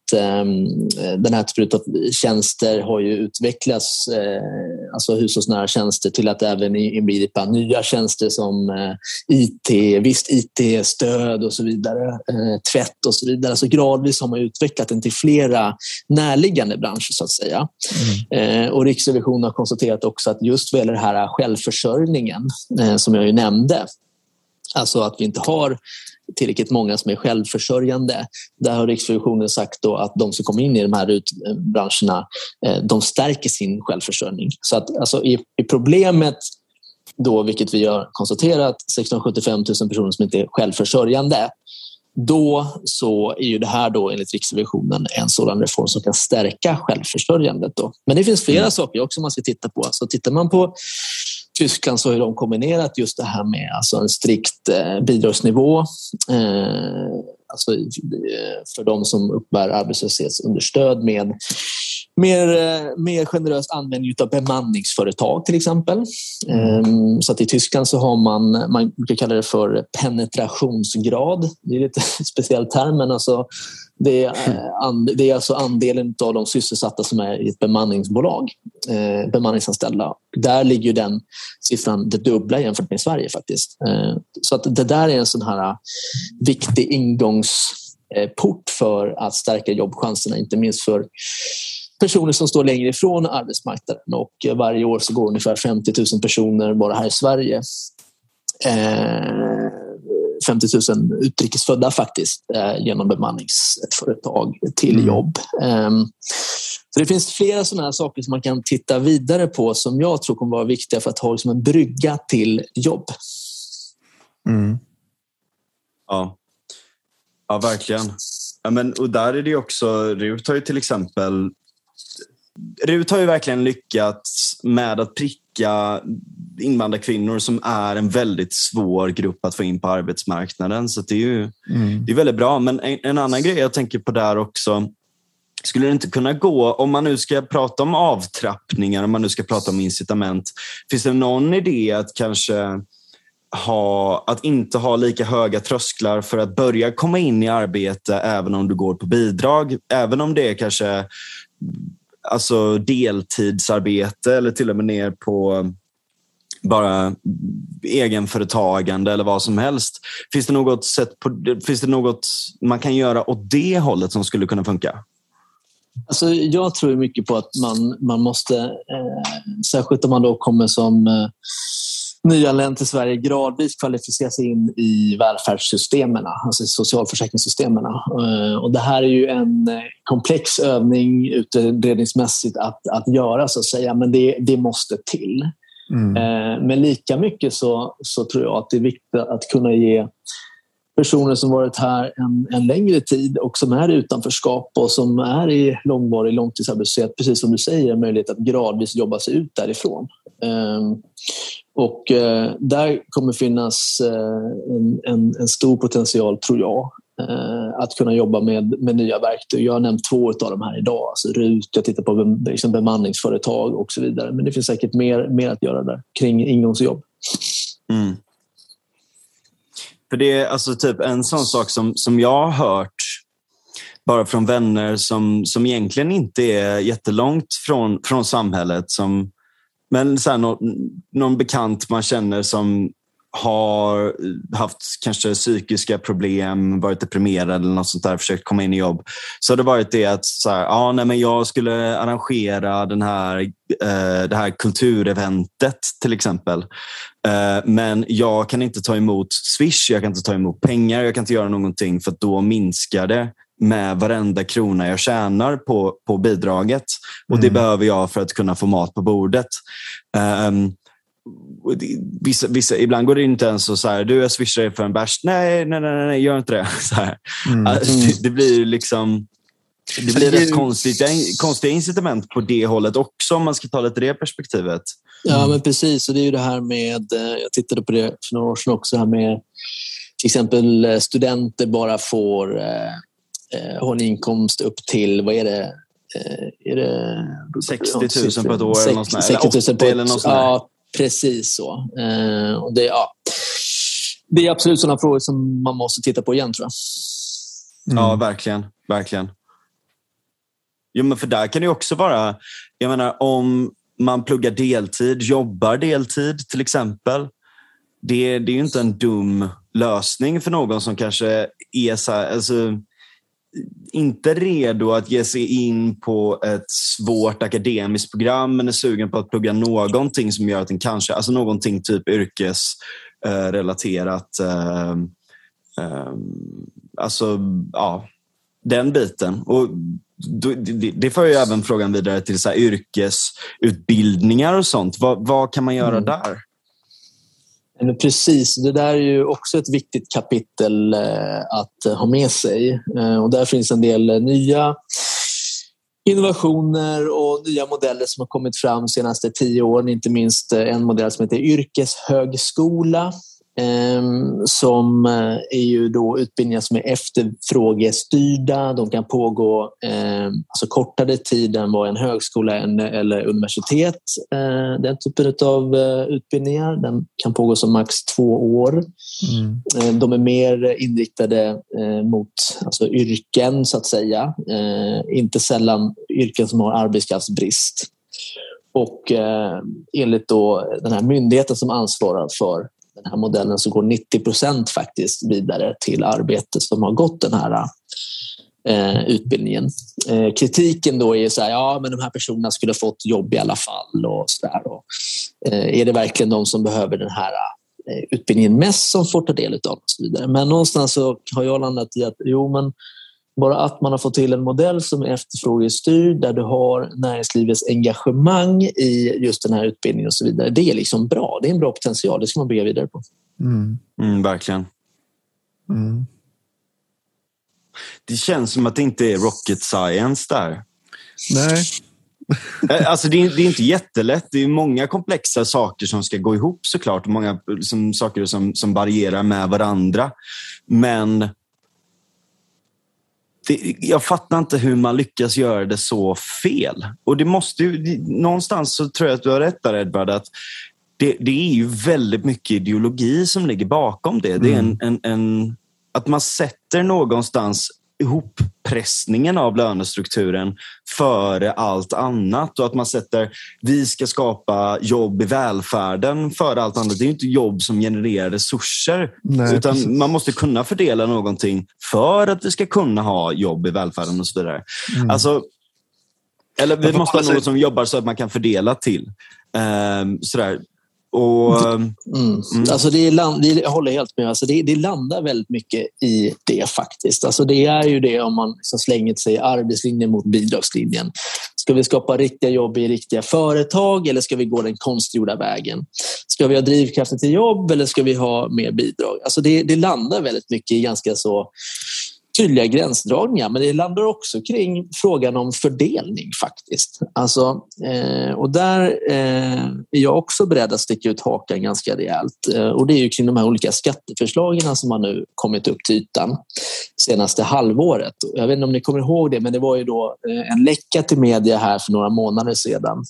den här typen av tjänster har ju utvecklats, alltså hushållsnära tjänster, till att även inbegripa nya tjänster som IT, visst IT-stöd och så vidare, tvätt och så vidare. Alltså gradvis har man utvecklat den till flera närliggande branscher så att säga. Mm. Och Riksrevisionen har konstaterat också att just vad gäller det här självförsörjningen som jag ju nämnde, Alltså att vi inte har tillräckligt många som är självförsörjande. Där har Riksrevisionen sagt då att de som kommer in i de här branscherna eh, de stärker sin självförsörjning. Så att alltså, i, i problemet då, vilket vi har konstaterat, 675 000 personer som inte är självförsörjande då så är ju det här då enligt Riksrevisionen en sådan reform som kan stärka självförsörjandet. Då. Men det finns flera mm. saker också man ska titta på. Så tittar man på Tyskland så har de kombinerat just det här med alltså en strikt eh, bidragsnivå. Eh, alltså, eh, för de som uppbär arbetslöshetsunderstöd med mer, mer generös användning av bemanningsföretag till exempel. Mm. Så att i Tyskland så har man, man brukar kalla det för penetrationsgrad. Det är lite speciell term men alltså det är, det är alltså andelen av de sysselsatta som är i ett bemanningsbolag, eh, bemanningsanställda. Där ligger den siffran det dubbla jämfört med Sverige faktiskt. Eh, så att det där är en sån här viktig ingångsport för att stärka jobbchanserna, inte minst för personer som står längre ifrån arbetsmarknaden. Och varje år så går ungefär 50 000 personer bara här i Sverige eh, 50 000 utrikesfödda faktiskt eh, genom bemanningsföretag till mm. jobb. Ehm, så det finns flera sådana här saker som man kan titta vidare på som jag tror kommer vara viktiga för att ha liksom en brygga till jobb. Mm. Ja. ja, verkligen. Ja, men, och där är det också, RUT har ju till exempel RUT har ju verkligen lyckats med att pricka invandrarkvinnor som är en väldigt svår grupp att få in på arbetsmarknaden. Så det är ju mm. det är väldigt bra. Men en, en, annan grej jag tänker på där också. Skulle det inte kunna gå, om man nu ska prata om avtrappningar, om man nu ska prata om incitament. Finns det någon idé att kanske ha, att inte ha lika höga trösklar för att börja komma in i arbete även om du går på bidrag. Även om det är kanske alltså deltidsarbete eller till och med ner på bara egenföretagande eller vad som helst. Finns det något, sätt på, finns det något man kan göra åt det hållet som skulle kunna funka? Alltså, jag tror mycket på att man, man måste, eh, särskilt om man då kommer som eh, nyanländ till Sverige, gradvis kvalificera sig in i välfärdssystemen, alltså socialförsäkringssystemen. Eh, och det här är ju en eh, komplex övning utredningsmässigt att, att göra, så att säga, men det, det måste till. Mm. Eh, men lika mycket så, så tror jag att det är viktigt att kunna ge personer som varit här en, en längre tid och som är i utanförskap och som är i långvarig långtidsarbetslöshet, precis som du säger, en möjlighet att gradvis jobba sig ut därifrån. Ehm, och eh, där kommer finnas eh, en, en, en, stor potential, tror jag, eh, att kunna jobba med, med nya verktyg. Jag har nämnt två av dem här idag. Alltså RUT, jag tittar på liksom bemanningsföretag och så vidare. Men det finns säkert mer, mer att göra där kring ingångsjobb. Mm. För det är alltså typ en sån sak som, som jag har hört bara från vänner som, som egentligen inte är jättelångt från, från samhället. Som, men så här, någon, någon bekant man känner som har haft kanske psykiska problem, varit deprimerad eller något sånt där, försökt komma in i jobb. Så har det varit det att så här, ja, nej, men jag skulle arrangera den här, eh, det här kultureventet till exempel. Eh, men jag kan inte ta emot Swish, jag kan inte ta emot pengar, jag kan inte göra någonting för då minskar det med varenda krona jag tjänar på, på bidraget. Och Det mm. behöver jag för att kunna få mat på bordet. Um, vissa, vissa, ibland går det inte ens att säga du jag swishar dig för en bärs. Nej, nej, nej, nej, gör inte det. Så mm. det, det, blir liksom det blir rätt konstigt, konstiga incitament på det hållet också om man ska ta lite det perspektivet. Ja, men precis. Och det är ju det här med, eh, jag tittade på det för några år sedan också, här med till exempel eh, studenter bara får eh, eh, ha en inkomst upp till, vad är det, är det 60 000 på ett år 60, eller något sånt. 60 000 på ett, eller något ja, Precis så. Eh, och det, ja, det är absolut sådana frågor som man måste titta på igen tror jag. Mm. Ja, verkligen. verkligen. Jo, men för där kan det också vara, jag menar om man pluggar deltid, jobbar deltid till exempel. Det, det är ju inte en dum lösning för någon som kanske är så här, alltså, inte redo att ge sig in på ett svårt akademiskt program men är sugen på att plugga någonting som gör att den kanske, alltså någonting typ yrkesrelaterat. Eh, eh, alltså, ja, den biten. Och det för ju även frågan vidare till så yrkesutbildningar och sånt. Vad, vad kan man göra mm. där? Precis, det där är ju också ett viktigt kapitel eh, att eh, ha med sig. Eh, och där finns en del nya innovationer och nya modeller som har kommit fram de senaste tio åren. Inte minst en modell som heter yrkeshögskola som eh, är ju då utbildningar som är efterfrågestyrda. De kan pågå eh, alltså kortare tid än vad en högskola eller universitet, eh, den typen av eh, utbildningar, den kan pågå som max två år. Mm. Eh, de är mer inriktade mot alltså yrken, så att säga. inte sällan yrken som har arbetskraftsbrist. Och enligt då den här myndigheten som ansvarar för den här modellen så går 90 procent faktiskt vidare till arbete som har gått den här eh, utbildningen. Eh, kritiken då är så här, ja men de här personerna skulle fått jobb i alla fall och så där. Och, eh, är det verkligen de som behöver den här eh, utbildningen mest som får ta del av den och så vidare. Men någonstans så har jag landat i att jo men bara att man har fått till en modell som är efterfrågestyrd där du har näringslivets engagemang i just den här utbildningen och så vidare. Det är liksom bra. Det är en bra potential. Det ska man bygga vidare på. Mm. Mm, verkligen. Mm. Det känns som att det inte är rocket science där. Nej. Eh, alltså det är, det är, inte jättelätt. Det är många komplexa saker som ska gå ihop såklart. Många liksom, saker som, som varierar med varandra. Men det, jag fattar inte hur man lyckas göra det så fel. Och det måste ju, någonstans så tror jag att du har rätt där Edvard, att det, det är ju väldigt mycket ideologi som ligger bakom det. Det är en, mm. en, en att man sätter någonstans ihoppressningen av lönestrukturen före allt annat och att man sätter vi ska skapa jobb i välfärden före allt annat. Det är inte jobb som genererar resurser Nej, utan precis. man måste kunna fördela någonting för att vi ska kunna ha jobb i välfärden och så vidare. Mm. Alltså, eller vi måste ha något som jobbar så att man kan fördela till. Um, sådär. Och, mm. Mm. Alltså det, land, det jag håller helt med. Alltså det, det, landar väldigt mycket i det faktiskt. Alltså det är ju det om man liksom slänger sig arbetslinjen mot bidragslinjen. Ska vi skapa riktiga jobb i riktiga företag eller ska vi gå den konstgjorda vägen? Ska vi ha drivkraften till jobb eller ska vi ha mer bidrag? Alltså det, det landar väldigt mycket i ganska så tydliga gränsdragningar men det landar också kring frågan om fördelning faktiskt. Alltså, eh, och där eh, är jag också beredd att sticka ut hakan ganska rejält. Eh, och det är ju kring de här olika skatteförslagen som har nu kommit upp till ytan senaste halvåret. Jag vet inte om ni kommer ihåg det men det var ju då eh, en läcka till media här för några månader sedan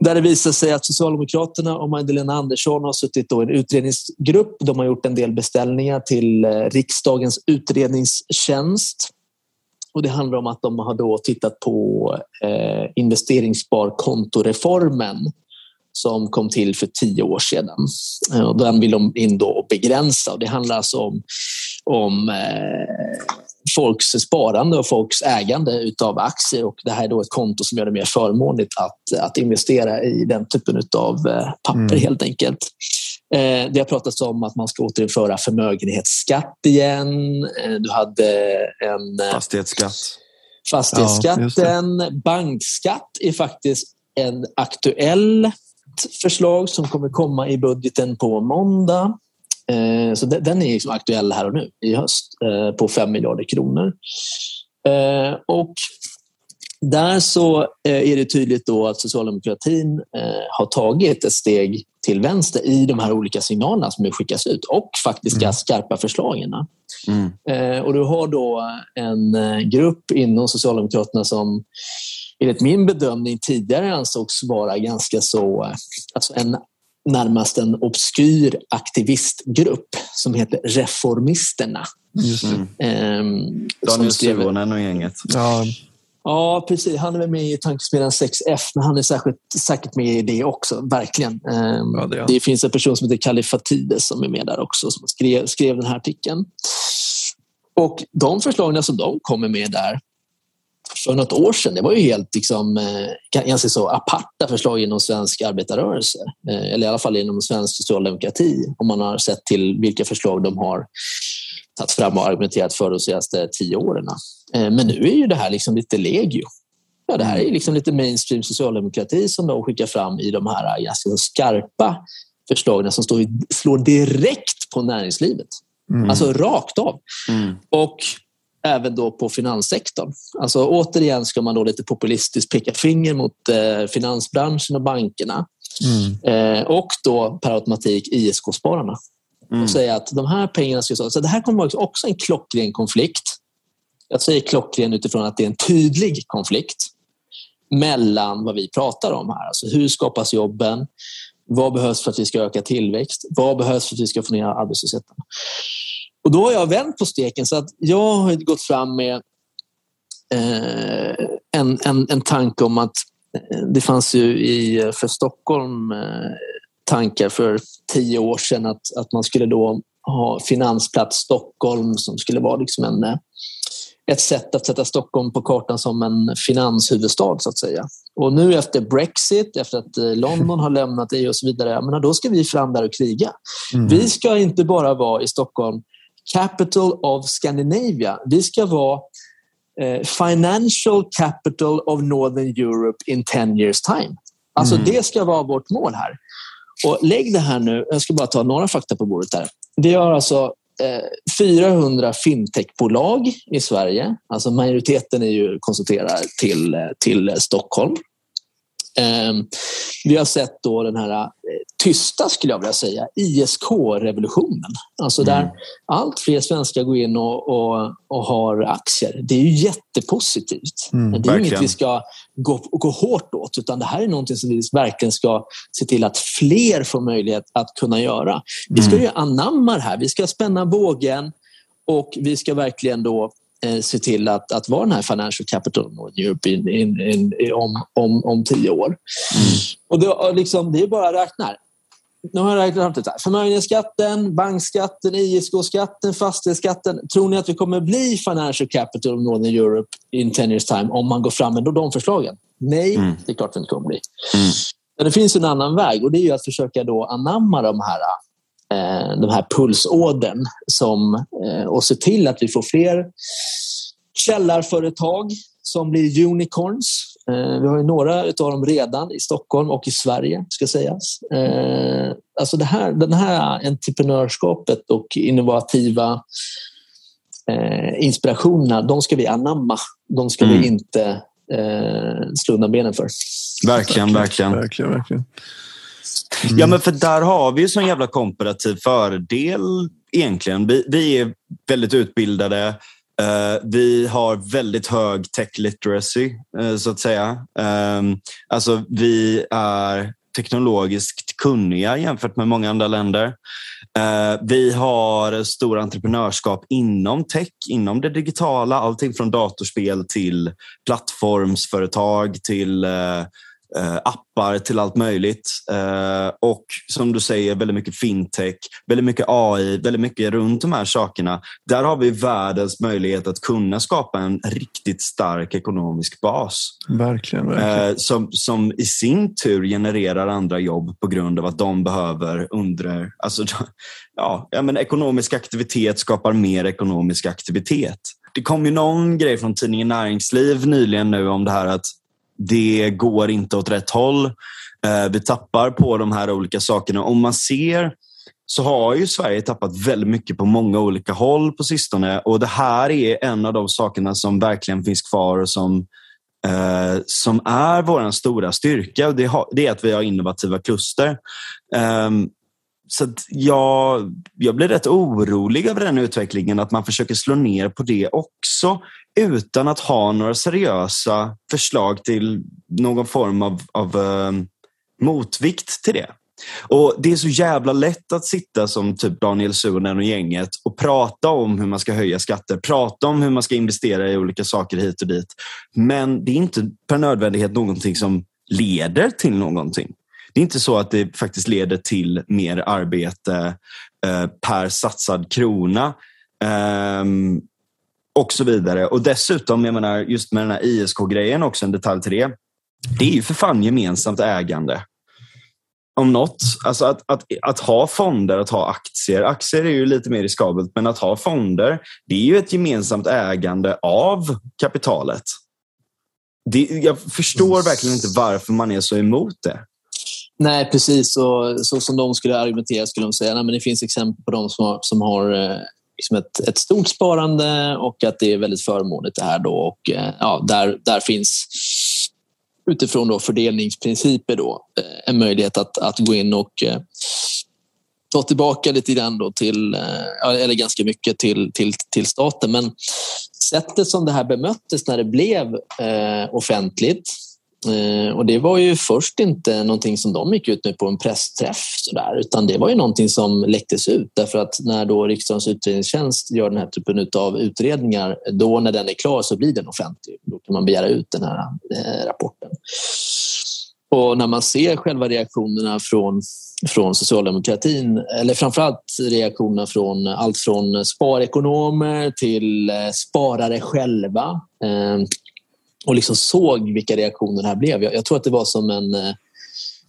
där det visar sig att Socialdemokraterna och Magdalena Andersson har suttit i en utredningsgrupp. De har gjort en del beställningar till eh, riksdagens utredningstjänst. Och det handlar om att de har då tittat på eh, investeringssparkontoreformen som kom till för tio år sedan. Eh, och den vill de in då begränsa. Och det handlar alltså om, om eh, folks sparande och folks ägande av aktier och det här är då ett konto som gör det mer förmånligt att, att investera i den typen av eh, papper mm. helt enkelt. Eh, det har pratats om att man ska återinföra förmögenhetsskatt igen. Eh, du hade en fastighetsskatt. Fastighetsskatten, ja, bankskatt är faktiskt en aktuell förslag som kommer komma i budgeten på måndag. Eh, så den är liksom aktuell här och nu i höst eh, på 5 miljarder kronor. Eh, och där så är det tydligt då att socialdemokratin har tagit ett steg till vänster i de här olika signalerna som skickas ut och faktiskt mm. skarpa förslagen. Mm. Och du har då en grupp inom Socialdemokraterna som enligt min bedömning tidigare ansågs vara ganska så, alltså en närmast en obskyr aktivistgrupp som heter Reformisterna. Just mm. ehm, Daniel Suhonen och gänget. Ja. ja, precis. Han är med i Tankesmedjan 6F, men han är särskilt, säkert med i det också. Verkligen. Ehm, ja, det, det, finns en person som heter Kalle Fatides som är med där också, som skrev, skrev den här artikeln. Och de förslagen som de kommer med där för något år sedan. Det var ju helt liksom, eh, ganska så aparta förslag inom svensk arbetarrörelse. Eh, eller i alla fall inom svensk socialdemokrati om man har sett till vilka förslag de har tagit fram och argumenterat för de senaste tio åren. Eh, men nu är ju det här liksom lite legio. Ja, det här är liksom lite mainstream socialdemokrati som de skickar fram i de här ganska skarpa förslagen som står, slår direkt på näringslivet. Mm. Alltså rakt av. Mm. Och även då på finanssektorn. Alltså återigen ska man då lite populistiskt peka finger mot eh, finansbranschen och bankerna. Mm. och då per automatik ISK-spararna. Mm. Och säga att de här pengarna ska... Så det här kommer vara också en klockren konflikt. Jag säger klockren utifrån att det är en tydlig konflikt mellan vad vi pratar om här. Alltså hur skapas jobben? Vad behövs för att vi ska öka tillväxt? Vad behövs för att vi ska få ner arbetslösheten? Och då har jag vänt på steken så att jag har gått fram med eh, en, en, en tanke om att eh, det fanns ju i, för Stockholm eh, tankar för tio år sedan att, att man skulle då ha Finansplats Stockholm som skulle vara liksom en, eh, ett sätt att sätta Stockholm på kartan som en finanshuvudstad så att säga. Och nu efter Brexit, efter att eh, London har lämnat EU och så vidare, men då ska vi fram där och kriga. Mm. Vi ska inte bara vara i Stockholm capital of Scandinavia. Vi ska vara eh, financial capital of Northern Europe in 10 years time. Alltså mm. det ska vara vårt mål här. Och lägg det här nu, jag ska bara ta några fakta på bordet här. Vi har alltså 400 fintechbolag i Sverige. Alltså majoriteten är ju koncentrerad till, till Stockholm. Ehm, vi har sett då den här eh, tysta, skulle jag vilja säga, ISK-revolutionen. Alltså där mm. allt fler svenskar går in och, och, och, har aktier. Det är ju jättepositivt. Mm, det är verkligen. inget vi ska gå, gå hårt åt, utan det här är någonting som vi verkligen ska se till att fler får möjlighet att kunna göra. Vi ska mm. ju anamma det här. Vi ska spänna bågen och vi ska verkligen då se till att, att vara den här financial capital Europe in, in, in, om, om, om tio år. Mm. Och det, liksom, det är bara att räkna. Nu har jag räknat ut det här. Förmögenhetsskatten, bankskatten, ISK-skatten, fastighetsskatten. Tror ni att vi kommer bli financial capital of Northern Europe in 10 years time om man går fram med de förslagen? Nej, mm. det är klart vi inte kommer bli. Mm. Men det finns en annan väg och det är att försöka då anamma de här eh, de här pulsådern som, eh, och se till att vi får fler källarföretag som blir unicorns. Eh, vi har ju några av dem redan i Stockholm och i Sverige, ska sägas. Alltså det här, den här entreprenörskapet och innovativa inspirationerna, de ska vi anamma. De ska mm. vi inte slå undan benen för. Verkligen, verkligen. verkligen, verkligen. Mm. Ja, men för där har vi ju sån jävla komparativ fördel egentligen. Vi, vi är väldigt utbildade. Uh, vi har väldigt hög tech literacy, uh, så att säga. Um, alltså, vi är teknologiskt kunniga jämfört med många andra länder. Uh, vi har stor entreprenörskap inom tech, inom det digitala. Allting från datorspel till plattformsföretag till appar till allt möjligt. Eh, och som du säger, väldigt mycket fintech, väldigt mycket AI, väldigt mycket runt de här sakerna. Där har vi världens möjlighet att kunna skapa en riktigt stark ekonomisk bas. Verkligen. verkligen. Eh, som, som i sin tur genererar andra jobb på grund av att de behöver under... Alltså, ja, men ekonomisk aktivitet skapar mer ekonomisk aktivitet. Det kom ju någon grej från tidningen Näringsliv nyligen nu om det här att det går inte åt rätt håll. Eh, vi tappar på de här olika sakerna. Om man ser så har ju Sverige tappat väldigt mycket på många olika håll på sistone och det här är en av de sakerna som verkligen finns kvar och som, eh, som är vår stora styrka. Det, har, det, är att vi har innovativa kluster. Eh, så jag, jag blir rätt orolig över den utvecklingen, att man försöker slå ner på det också utan att ha några seriösa förslag till någon form av, av uh, motvikt till det. Och Det är så jävla lätt att sitta som typ Daniel Suhonen och gänget och prata om hur man ska höja skatter, prata om hur man ska investera i olika saker hit och dit. Men det är inte per nödvändighet någonting som leder till någonting. Det är inte så att det faktiskt leder till mer arbete eh, per satsad krona. Eh, och så vidare. Och dessutom, jag menar, just med den här ISK-grejen också, en detalj till det. Det är ju för fan gemensamt ägande. Om något. Alltså att, att, att ha fonder, att ha aktier. Aktier är ju lite mer riskabelt, men att ha fonder, det är ju ett gemensamt ägande av kapitalet. Det, jag förstår verkligen inte varför man är så emot det. Nej, precis. Och, så som de skulle argumentera skulle de säga att det finns exempel på de som har, som har eh, liksom ett, ett, stort sparande och att det är väldigt förmånligt det här. Då. Och, eh, ja, där, där finns utifrån då fördelningsprinciper då, eh, en möjlighet att, att gå in och ta tillbaka lite grann då till, eller ganska mycket till, till, till staten. Men sättet som det här bemöttes när det blev eh, offentligt Eh, och det var ju först inte någonting som de gick ut med på en pressträff sådär, utan det var ju någonting som läcktes ut därför att när då riksdagens utredningstjänst gör den här typen av utredningar, då när den är klar så blir den offentlig. Då kan man begära ut den här eh, rapporten. Och när man ser själva reaktionerna från, från socialdemokratin, eller framförallt reaktionerna från allt från sparekonomer till eh, sparare själva, och liksom såg vilka reaktioner det här blev. Jag, jag tror att det var som en, eh,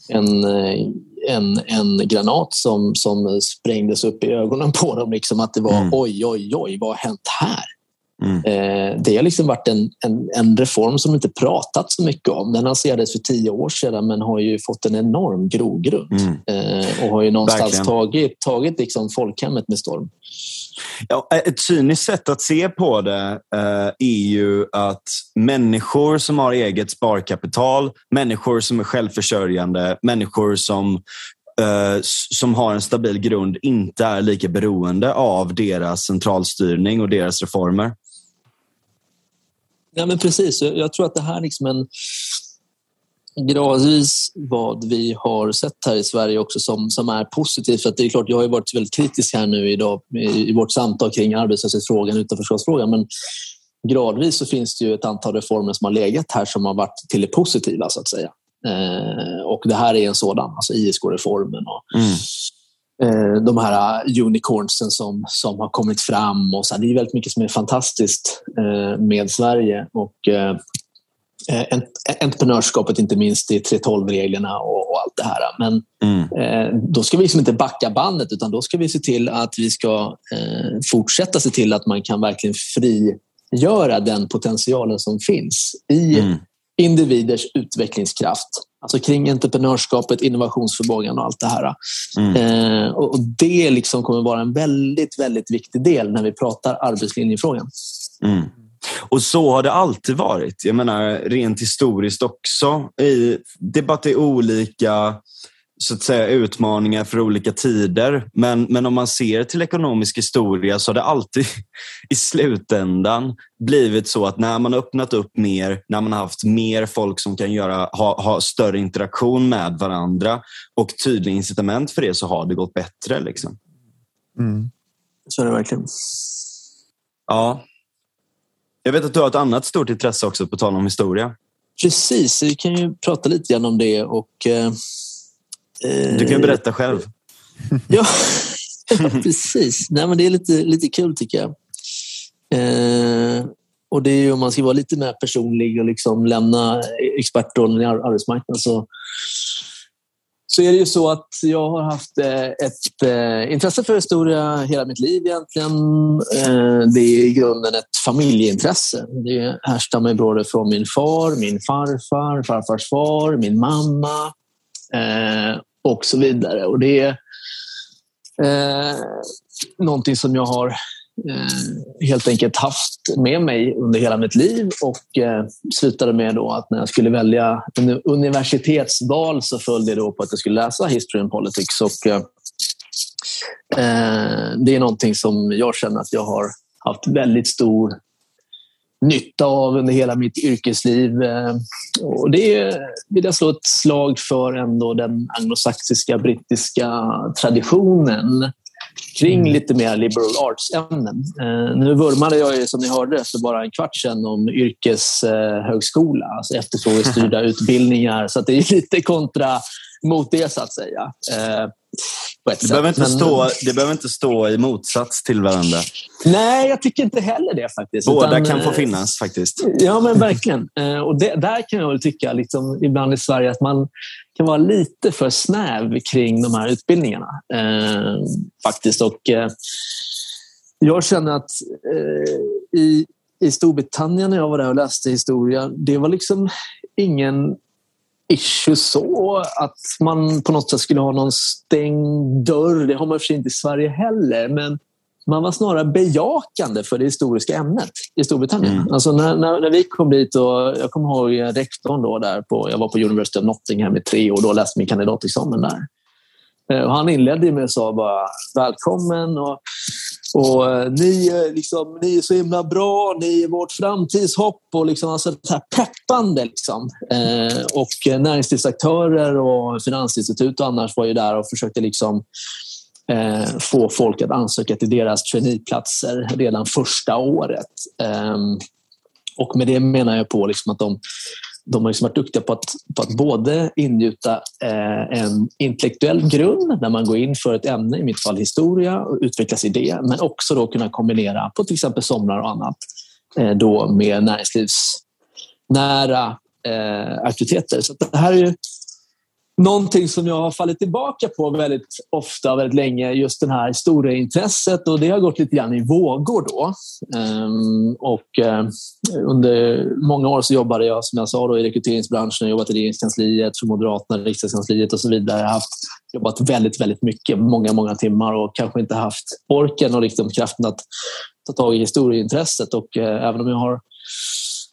en, eh, en, en granat som, som sprängdes upp i ögonen på dem. Liksom att det var mm. oj, oj, oj, vad har hänt här? Mm. Eh, det har liksom varit en, en, en, reform som inte pratat så mycket om. Den lanserades för tio år sedan men har ju fått en enorm grogrund mm. eh, och har ju någonstans Verkligen. tagit, tagit liksom folkhemmet med storm. Ja, eh, ett cyniskt sätt att se på det eh, är ju att människor som har eget sparkapital, människor som är självförsörjande, människor som eh, som har en stabil grund inte är lika beroende av deras centralstyrning och deras reformer. Ja, men precis. Jag tror att det här är liksom en gradvis vad vi har sett här i Sverige också som, som är positivt. För det är klart, jag har varit väldigt kritisk här nu idag i, i vårt samtal kring arbetslöshetsfrågan, utanförskapsfrågan. Men gradvis så finns det ju ett antal reformer som har legat här som har varit till det positiva så att säga. Eh, och det här är en sådan, alltså ISK-reformen och mm. eh, de här unicornsen som, som har kommit fram. Och så Det är väldigt mycket som är fantastiskt eh, med Sverige. Och, eh, entreprenörskapet inte minst i 3.12-reglerna och, och, allt det här. Men mm. eh, då ska vi liksom inte backa bandet utan då ska vi se till att vi ska eh, fortsätta se till att man kan verkligen frigöra den potentialen som finns i mm. individers utvecklingskraft. Alltså kring entreprenörskapet, innovationsförmågan och allt det här. Mm. Eh, och det liksom kommer vara en väldigt, väldigt viktig del när vi pratar arbetslinjefrågan. Mm. Och så har det alltid varit. Jag menar rent historiskt också. I, det är bara att det är olika så att säga, utmaningar för olika tider. Men, men om man ser till ekonomisk historia så har det alltid i slutändan blivit så att när man har öppnat upp mer, när man har haft mer folk som kan göra, ha, ha större interaktion med varandra och tydliga incitament för det så har det gått bättre. Liksom. Mm. Så är det verkligen. Ja, jag vet att du har ett annat stort intresse också, på tal om historia. Precis, vi kan ju prata lite grann om det. Och, eh, du kan berätta själv. ja, precis. Nej, men det är lite, lite kul tycker jag. Eh, och det är ju om man ska vara lite mer personlig och liksom lämna expertrollen i arbetsmarknaden så så är det ju så att jag har haft eh, ett eh, intresse för historia hela mitt liv egentligen. Eh, det är i grunden ett familjeintresse. Det härstammar både från min far, min farfar, farfars far, min mamma och så vidare. Och det är någonting som jag har Eh, helt enkelt haft med mig under hela mitt liv och eh, slutade med då att när jag skulle välja universitetsval så föll det då på att jag skulle läsa History and Politics. Och, eh, eh, det är någonting som jag känner att jag har haft väldigt stor nytta av under hela mitt yrkesliv. Eh, och det vill jag slå ett slag för ändå den anglosaxiska brittiska traditionen kring mm. lite mer liberal arts-ämnen. Eh, nu vurmade jag ju, som ni hörde för bara en kvart sedan om yrkeshögskola, alltså efterfrågestyrda utbildningar. Så det är lite kontra mot det, så att säga. Eh, det, behöver inte Men, stå, det behöver inte stå i motsats till varandra. Nej, jag tycker inte heller det faktiskt. Båda Utan, kan få eh, finnas faktiskt. Ja, men verkligen. Eh, och det, där kan jag väl tycka liksom, ibland i Sverige att man kan vara lite för snäv kring de här utbildningarna. Eh, faktiskt. Och, eh, jag känner att eh, i, i Storbritannien när jag var där och läste historia, det var liksom ingen issue så att man på något sätt skulle ha någon stängd dörr. Det har man för sig inte i Sverige heller. Men man var snarare bejakande för det historiska ämnet i Storbritannien. Mm. Alltså när, när, när, vi kom dit, och jag kommer ihåg rektorn då där på, jag var på University of Nottingham i tre år och läste min kandidatexamen där. Eh, och han inledde med att säga bara välkommen och, och eh, ni, liksom, ni är så himla bra, ni är vårt framtidshopp och liksom, alltså, det här peppande. Liksom. Eh, och näringslivsaktörer och finansinstitut och annars var ju där och försökte liksom eh, få folk att ansöka till deras traineeplatser redan första året. Eh, och med det menar jag på liksom att de, de har liksom varit duktiga på att, på att både ingjuta eh, en intellektuell grund när man går in för ett ämne, i mitt fall historia, och utvecklas i det, men också då kunna kombinera på till exempel somrar och annat eh, då med näringslivsnära eh, aktiviteter. Så det här är ju någonting som jag har fallit tillbaka på väldigt ofta, väldigt länge, just det här historieintresset och det har gått lite grann i vågor då. Um, och um, under många år så jobbade jag, som jag sa, då, i rekryteringsbranschen, jag jobbat i regeringskansliet, för Moderaterna, riksdagskansliet och så vidare. Jag har haft, jobbat väldigt, väldigt mycket, många, många timmar och kanske inte haft orken och liksom kraften att ta tag i historieintresset. Och uh, även om jag har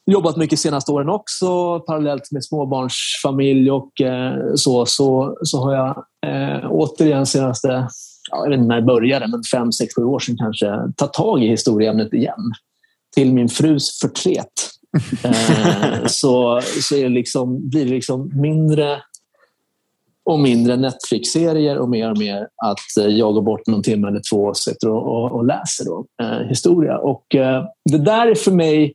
jobbat mycket senaste åren också, parallellt med småbarnsfamilj och eh, så, så, så har jag eh, återigen senaste, ja, jag vet inte när det började, men fem, sex, sju år sedan kanske, tagit tag i historieämnet igen. Till min frus förtret. eh, så så är det liksom, blir det liksom mindre och mindre Netflix-serier och mer och mer att eh, jag går bort någon timme eller två och sitter och, och, och läser då, eh, historia. Och, eh, det där är för mig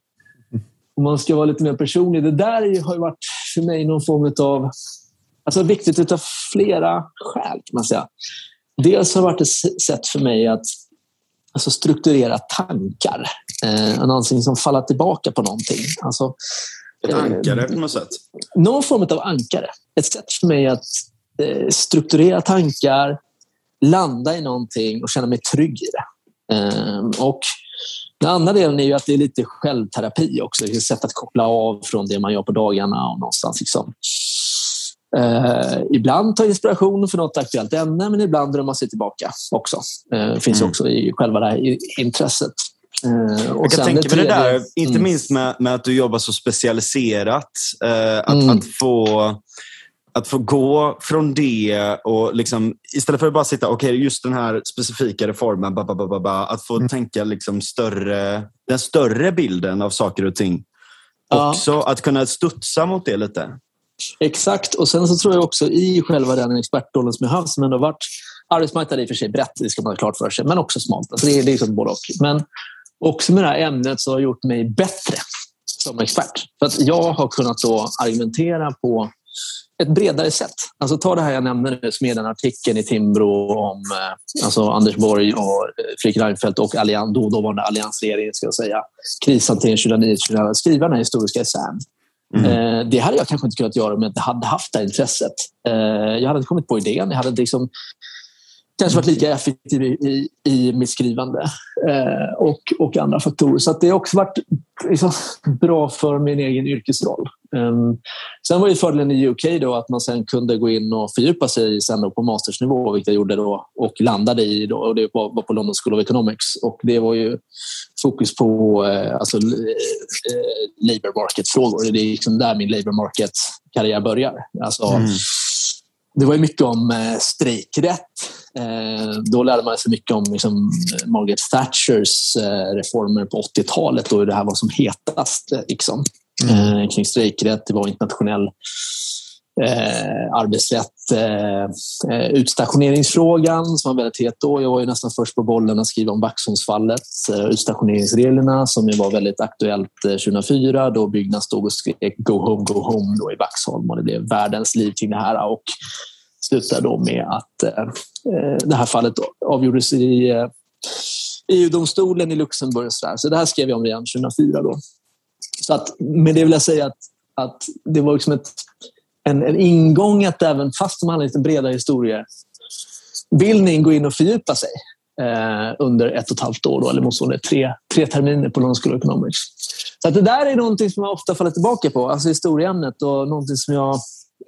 om man ska vara lite mer personlig, det där har ju varit för mig någon form av... Alltså viktigt av flera skäl, kan man säga. Dels har det varit ett sätt för mig att alltså strukturera tankar. Eh, någonting som faller tillbaka på någonting. Alltså, ett ankare på något sätt? Någon form av ankare. Ett sätt för mig att eh, strukturera tankar, landa i någonting och känna mig trygg i det. Eh, och den andra delen är ju att det är lite självterapi också. Det är ett sätt att koppla av från det man gör på dagarna och någonstans liksom. Eh, ibland ta inspiration för något aktuellt ämne, men ibland drar man sig tillbaka också. Eh, finns mm. också i själva det här intresset. Eh, och jag kan tänka mig det där, inte mm. minst med, med, att du jobbar så specialiserat. Eh, att, mm. att få att få gå från det och liksom, istället för att bara sitta, okej, okay, just den här specifika reformen, ba, ba, ba, att få mm. tänka liksom större, den större bilden av saker och ting. Ja. Också att kunna studsa mot det lite. Exakt, och sen så tror jag också i själva den expertrollen som jag haft, som ändå varit arbetsmarknaden i och för sig brett, det ska man ha klart för sig, men också smalt. Alltså det, är, liksom både och. Men också med det här ämnet så har gjort mig bättre som expert. För att jag har kunnat då argumentera på ett bredare sätt. Alltså ta det här jag nämnde nu, som är den artikeln i Timbro om eh, alltså Anders Borg och eh, Fredrik Reinfeldt och allian, då, dåvarande alliansregeringen, ska jag säga. Krishantering 2009-2011. Skriva den här historiska essän. Mm. Eh, det hade jag kanske inte kunnat göra om jag inte hade haft det här intresset. Jag hade inte kommit på idén. Jag hade liksom kanske varit lika effektiv i, i, i mitt skrivande och, och andra faktorer. Så det har också varit liksom, bra för min egen yrkesroll. Um, sen var ju fördelen i UK då att man sen kunde gå in och fördjupa sig sen då på mastersnivå, vilket jag gjorde då och landade i. Då, och det var, på London School of Economics. Och det var ju fokus på eh, alltså, eh, labour market-frågor. Det är liksom där min labour market-karriär börjar. Alltså, mm. Det var mycket om eh, strejkrätt. Eh, då lärde man sig mycket om liksom, Margaret Thatchers reformer på 80-talet då det här var som hetast. Liksom. Mm. eh, kring strejkrätt. Det var internationell eh, arbetsrätt. Eh, eh, utstationeringsfrågan som var väldigt het då. Jag var ju nästan först på bollen att skriva om Vaxholmsfallet. Eh, utstationeringsreglerna som ju var väldigt aktuellt eh, 2004 då Byggnads stod och skrek Go home, go home då i Vaxholm och det blev världens liv kring det här. Och slutade då med att eh, eh det här fallet avgjordes i EU-domstolen i Luxemburg. Så, så det här skrev jag om redan 2004. Då. Så att, med det vill jag säga att, att det var liksom ett, en, en ingång att även fast man hade lite bredare historiebildning gå in och fördjupa sig eh, under ett och ett halvt år, då, eller motsvarande tre, tre terminer på London School of Economics. Så att det där är någonting som jag ofta faller tillbaka på, alltså historieämnet och någonting som jag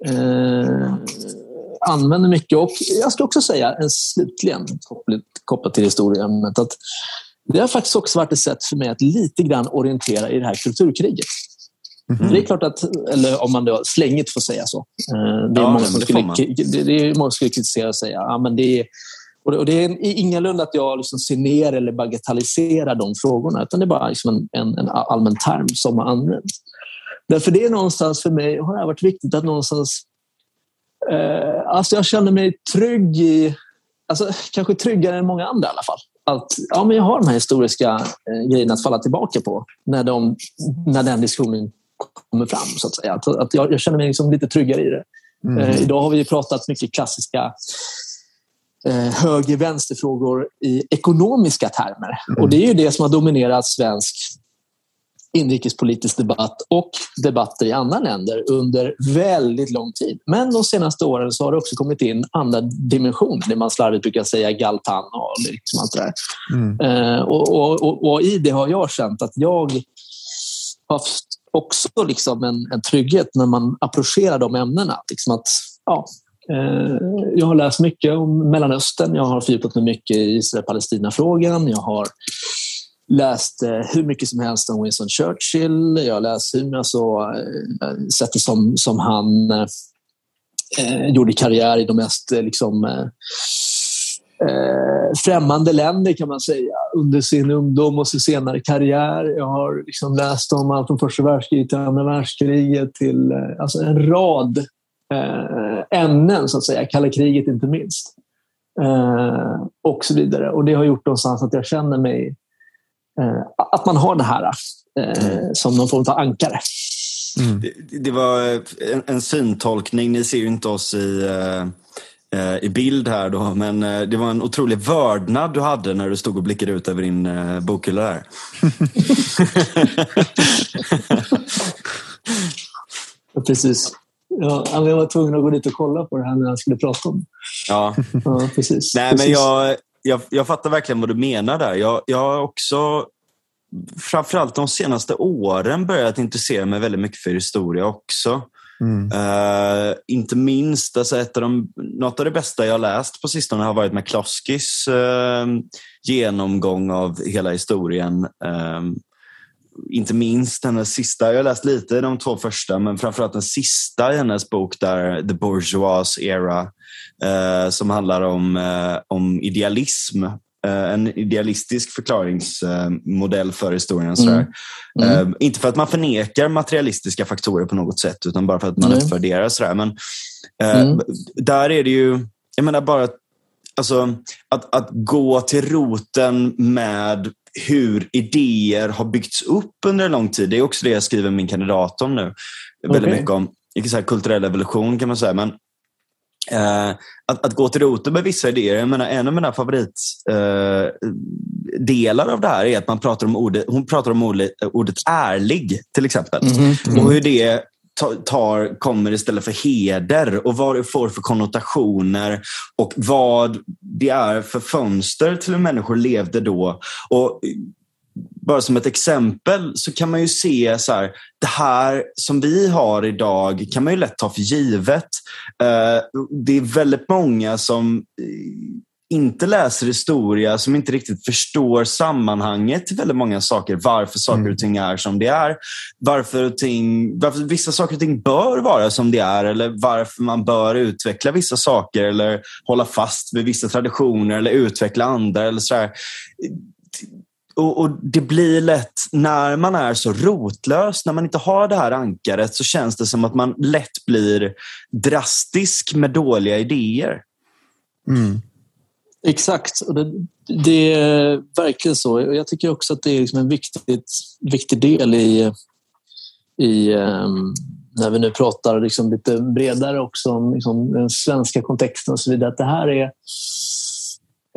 eh, använder mycket. Och jag ska också säga, en slutligen kopplat till historieämnet, att det har faktiskt också varit ett sätt för mig att lite grann orientera i det här kulturkriget. Mm. Det är klart att, eller om man då slängigt får säga så. Eh, det är, ja, många, som skulle, det, det är många som skulle kritisera och säga ja, men det är, och det är ingalunda att jag liksom ser ner eller bagatelliserar de frågorna utan det är bara liksom en, en, en allmän term som har använts. Därför det är någonstans för mig har det varit viktigt att någonstans... Eh, alltså jag känner mig trygg i... Alltså kanske tryggare än många andra i alla fall. Att ja, men jag har de här historiska eh, grejerna att falla tillbaka på när, de, när den diskussionen kommer fram. så Att säga. Att, att jag, jag känner mig liksom lite tryggare i det. Mm. Eh, idag har vi pratat mycket klassiska eh, höger-vänsterfrågor i ekonomiska termer. Mm. Och Det är ju det som har dominerat svensk inrikespolitisk debatt och debatter i andra länder under väldigt lång tid. Men de senaste åren så har det också kommit in andra dimensioner, det man slarvigt brukar säga galtan och liksom allt det där. Mm. Eh, och, och, och, och, i det har jag känt att jag har också liksom en, en trygghet när man approcherar de ämnena. Liksom att, ja, eh, jag har läst mycket om Mellanöstern, jag har fördjupat mig mycket i Israel-Palestina-frågan, jag har läst eh, hur mycket som helst om Winston Churchill. Jag har läst hur alltså, sättet som, som han eh, eh, gjorde karriär i de mest liksom, eh, främmande länder kan man säga under sin ungdom och sin senare karriär. Jag har liksom läst om allt från första världskriget till andra världskriget till alltså en rad eh, ämnen, så att säga. Kalla kriget inte minst. Eh, och så vidare. Och det har gjort någonstans att jag känner mig att man har det här eh, mm. som någon form av ankare. Mm. Det, det, var en, en syntolkning. Ni ser ju inte oss i, uh, i bild här då, men det var en otrolig vördnad du hade när du stod och blickade ut över din uh, bokhylla där. Precis. Ja, jag var tvungen att gå dit och kolla på det här när jag skulle prata om det. Ja. ja precis. Nej, precis. Men jag, jag, jag fattar verkligen vad du menar där. Jag, jag har också framförallt de senaste åren börjat intressera mig väldigt mycket för historia också. Mm. Uh, inte minst, alltså ett av de, något av det bästa jag läst på sistone har varit McCloskeys uh, genomgång av hela historien. Uh, inte minst hennes sista, jag har läst lite de två första, men framförallt den sista i hennes bok där, The Bourgeois Era, som handlar om, eh, om idealism. Eh, en idealistisk förklaringsmodell för historien. Mm. Mm. Eh, inte för att man förnekar materialistiska faktorer på något sätt, utan bara för att man mm. uppvärderar. Sådär. Men, eh, mm. Där är det ju, jag menar bara alltså, att, att gå till roten med hur idéer har byggts upp under en lång tid. Det är också det jag skriver min kandidat om nu. Okay. Väldigt mycket om så kulturell evolution kan man säga. Men, eh, att, att, gå till roten med vissa idéer. Jag menar, en av mina favoritdelar eh, av det här är att man pratar om ordet, hon pratar om ordet, ordet ärlig till exempel. Mm -hmm. Och hur det tar, kommer istället för heder och vad det får för konnotationer och vad det är för fönster till hur människor levde då. Och bara som ett exempel så kan man ju se så här, det här som vi har idag kan man ju lätt ta för givet. Eh, det är väldigt många som inte läser historia, som inte riktigt förstår sammanhanget till väldigt många saker. Varför saker och mm. ting är som det är. Varför, ting, varför vissa saker och ting bör vara som det är eller varför man bör utveckla vissa saker eller hålla fast vid vissa traditioner eller utveckla andra. Eller så och, och, Det blir lätt, när man är så rotlös, när man inte har det här ankaret, så känns det som att man lätt blir drastisk med dåliga idéer. Mm. Exakt. Och det, det, är verkligen så. Jag tycker också att det är liksom en viktigt, viktig del i, i um, när vi nu pratar liksom lite bredare också om liksom den svenska kontexten och så vidare. Att det här är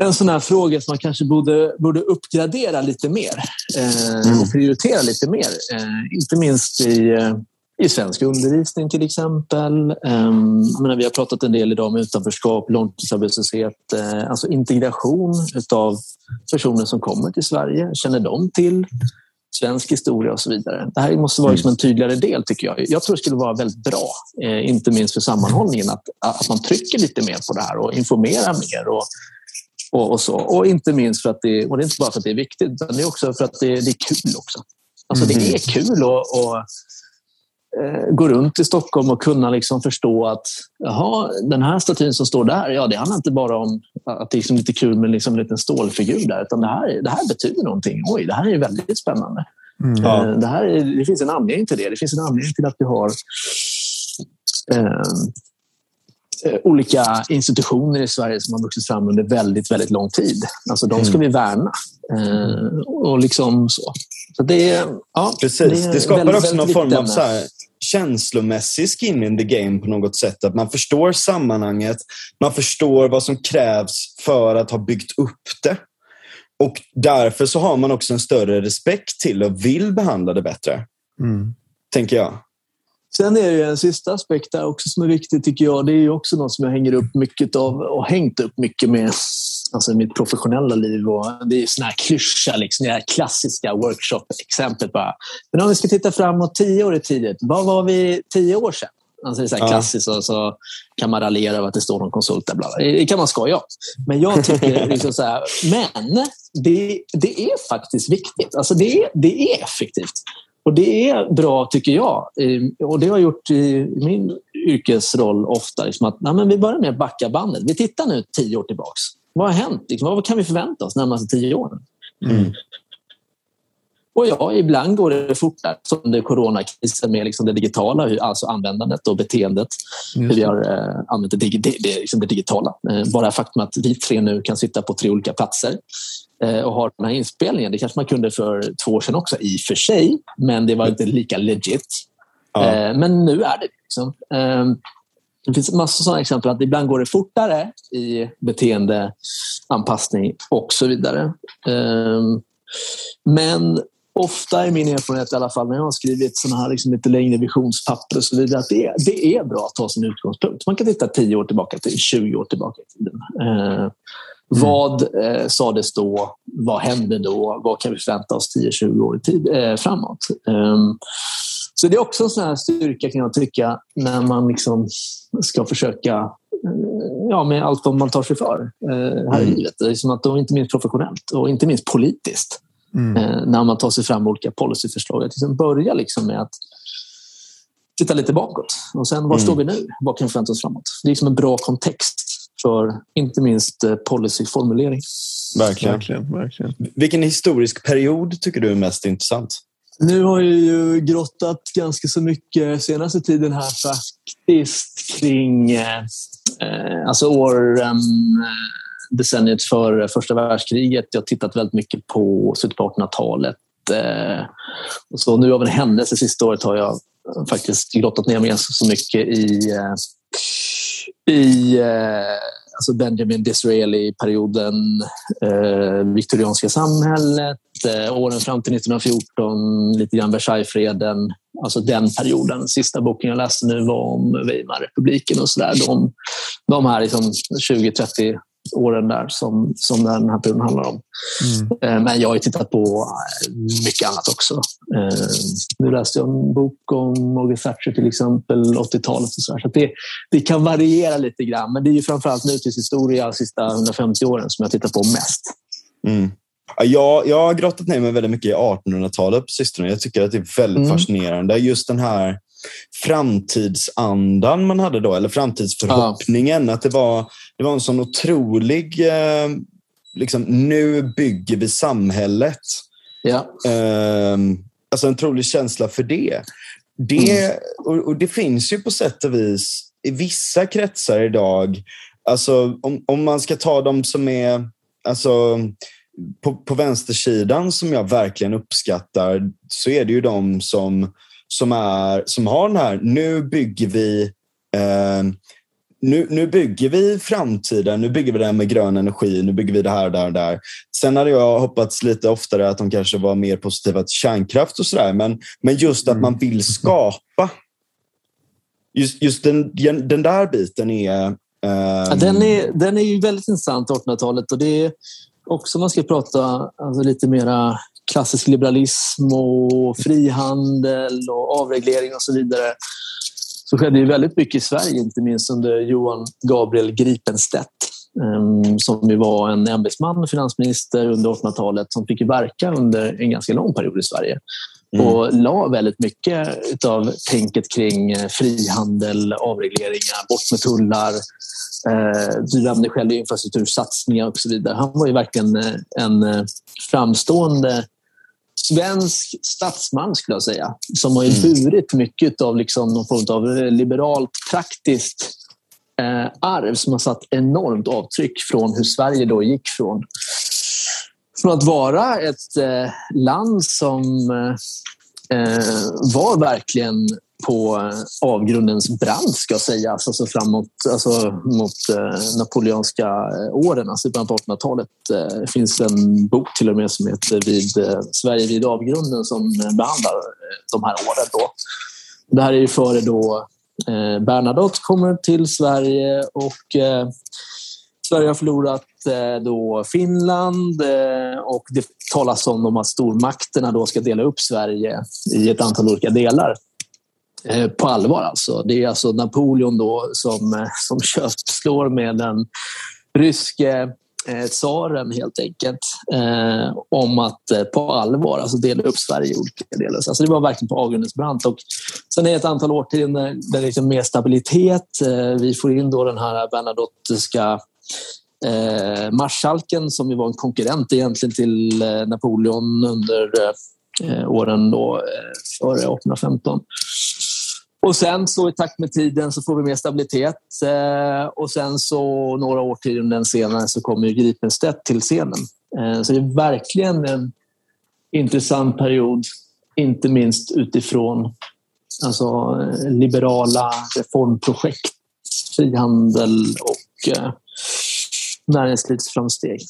en sån här fråga som man kanske borde, borde uppgradera lite mer eh, och prioritera lite mer. Eh, inte minst i eh, i svensk undervisning till exempel. Um, menar, vi har pratat en del idag om utanförskap, långtidsarbetslöshet, uh, alltså integration av personer som kommer till Sverige. Känner de till svensk historia och så vidare. Det här måste vara liksom en tydligare del tycker jag. Jag tror det skulle vara väldigt bra, eh, inte minst för sammanhållningen, att, att man trycker lite mer på det här och informerar mer. Och, och, och, så. och inte minst för att det, och det är inte bara för att det är viktigt, utan det är också för att det, det är kul också. Alltså mm. Det är kul att, eh, gå runt i Stockholm och kunna liksom förstå att jaha, den här statyn som står där, ja, det handlar inte bara om att det är liksom lite kul med liksom en liten stålfigur där, utan det här, det här betyder någonting. Oj, det här är väldigt spännande. Mm. Eh, det, här är, det finns en anledning till det. Det finns en anledning till att vi har Eh, olika institutioner i Sverige som har vuxit fram under väldigt, väldigt lång tid. Alltså de ska mm. vi värna. Eh, och liksom så. så det, ja, Precis. Det, det skapar väldigt, också någon form av så här, känslomässig skin in the game på något sätt. Att man förstår sammanhanget, man förstår vad som krävs för att ha byggt upp det. Och därför så har man också en större respekt till och vill behandla det bättre. Mm. Tänker jag. Sen är det en sista aspekt där också som är viktig tycker jag. Det är också något som jag hänger upp mycket av och hängt upp mycket med alltså mitt professionella liv. Och det är sån här klyscha, liksom, det här klassiska workshop-exemplet. Bara. Men om vi ska titta framåt tio år i tidigt, vad var vi tio år sedan? Alltså det är så här klassiskt och så kan man raljera över att det står någon konsult där. Bla bla. Det kan man skoja om. Men jag tycker liksom så här, men det, det är faktiskt viktigt. Alltså det, det är effektivt. Och det är bra, tycker jag. Och det har jag gjort i min yrkesroll ofta. Liksom att, nej, men vi börjar med att backa bandet. Vi tittar nu tio år tillbaks. Vad har hänt? Liksom, vad kan vi förvänta oss närmaste tio åren? Mm. Och ja, ibland går det fortare som under coronakrisen med liksom det digitala, alltså användandet och beteendet. Hur vi har eh, använt det, det, det, liksom det digitala. Eh, bara faktum att vi tre nu kan sitta på tre olika platser och har den här inspelningen. Det kanske man kunde för två år sedan också i och för sig, men det var inte lika legit. Ja. Eh, men nu är det liksom. Ehm, det finns massor sådana exempel att ibland går det fortare i beteendeanpassning och så vidare. Ehm, men ofta är min erfarenhet i alla fall när jag har skrivit såna här liksom lite längre visionspapper och så vidare att det är, det är bra att ta som utgångspunkt. Man kan titta 10 år tillbaka till 20 år tillbaka i tiden. Mm. Vad eh, sades då? Vad hände då? Vad kan vi förvänta oss 10-20 år tid, eh, framåt? Um, så det är också en sån här styrka kan jag tycka när man liksom ska försöka eh, ja, med allt vad man tar sig för eh, här mm. i livet. Det är som att då, inte minst professionellt och inte minst politiskt. Mm. Eh, när man tar sig fram olika policyförslag. Att liksom börja liksom med att titta lite bakåt och sen var mm. står vi nu? Vad kan vi förvänta oss framåt? Det är liksom en bra kontext för inte minst eh, policyformulering. Verkligen. verkligen, verkligen. Vilken historisk period tycker du är mest intressant? Nu har jag ju grottat ganska så mycket senaste tiden här faktiskt kring eh, eh alltså åren decenniet för första världskriget. Jag har tittat väldigt mycket på slutet på 1800-talet. Eh, och så nu av en händelse sista året har jag faktiskt grottat ner mig så mycket i eh, i eh, alltså Benjamin Disraeli-perioden, eh, viktorianska samhället, eh, åren fram till 1914, lite grann Versaillesfreden, alltså den perioden. Sista boken jag läste nu var om Weimarrepubliken och sådär. De, de här liksom 20-30 åren där som, som den här perioden handlar om. Mm. Eh, men jag har tittat på eh, mycket annat också. Eh, nu läste jag en bok om Margaret Thatcher till exempel, 80-talet och så, så det, det kan variera lite grann. Men det är ju framförallt nutidshistoria de sista 150 åren som jag tittar på mest. Mm. Jag, jag har grottat ner mig väldigt mycket i 1800-talet på sistone. Jag tycker att det är väldigt mm. fascinerande. Just den här framtidsandan man hade då, eller framtidsförhoppningen. Ja. Att det var, det var en sån otrolig... Eh, liksom, nu bygger vi samhället. Ja. Eh, alltså en otrolig känsla för det. Det, mm. och, och, det finns ju på sätt och vis i vissa kretsar idag. Alltså, om, om man ska ta de som är alltså, på, på vänstersidan som jag verkligen uppskattar så är det ju de som som, är, som har den här, nu bygger vi eh, nu, nu bygger vi framtiden, nu bygger vi det här med grön energi, nu bygger vi det här och där där. Sen hade jag hoppats lite oftare att de kanske var mer positiva till kärnkraft och sådär, men, men just att man vill mm. skapa. Just, just den, den där biten är... Um... Ja, den, är den är ju väldigt intressant, 1800-talet. Och det är också, om man ska prata alltså, lite mera klassisk liberalism och frihandel och avreglering och så vidare så skedde ju väldigt mycket i Sverige, inte minst under Johan Gabriel Gripenstedt ehm, som ju var en ämbetsman, finansminister under 1800-talet som fick verka under en ganska lång period i Sverige. Mm. och la väldigt mycket av tänket kring eh, frihandel, avregleringar, bort med tullar. Eh, du nämnde själv infrastruktursatsningar och så vidare. Han var ju verkligen eh, en framstående svensk statsman skulle jag säga, som har ju mm. burit mycket av liksom någon form av liberalt praktiskt eh, arv som har satt enormt avtryck från hur Sverige då gick från från att vara ett eh, land som eh, var verkligen på eh, avgrundens brant ska sägas, alltså framåt alltså mot eh, napoleonska eh, åren, alltså i början på 1800-talet. Eh, det finns en bok till och med som heter vid, eh, Sverige vid avgrunden som eh, behandlar de här åren. Då. Det här är ju före då eh, Bernadotte kommer till Sverige och Sverige har förlorat då Finland och det talas om att stormakterna då ska dela upp Sverige i ett antal olika delar. Eh, på allvar alltså. Det är alltså Napoleon då som, eh, som köpslår med den ryske eh, tsaren helt enkelt eh, om att eh, på allvar alltså dela upp Sverige i olika delar. Alltså det var verkligen på avgrundens brant. Och sen är det ett antal årtionden där det är liksom mer stabilitet. Eh, vi får in då den här Bernadotteska eh, marskalken som ju var en konkurrent egentligen till eh, Napoleon under eh, åren då, eh, före 1815. Och sen så i takt med tiden så får vi mer stabilitet eh, och sen så några årtionden senare så kommer ju Gripenstedt till scenen. Eh, så det är verkligen en intressant period, inte minst utifrån alltså, eh, liberala reformprojekt, frihandel och eh, näringslivsframsteg.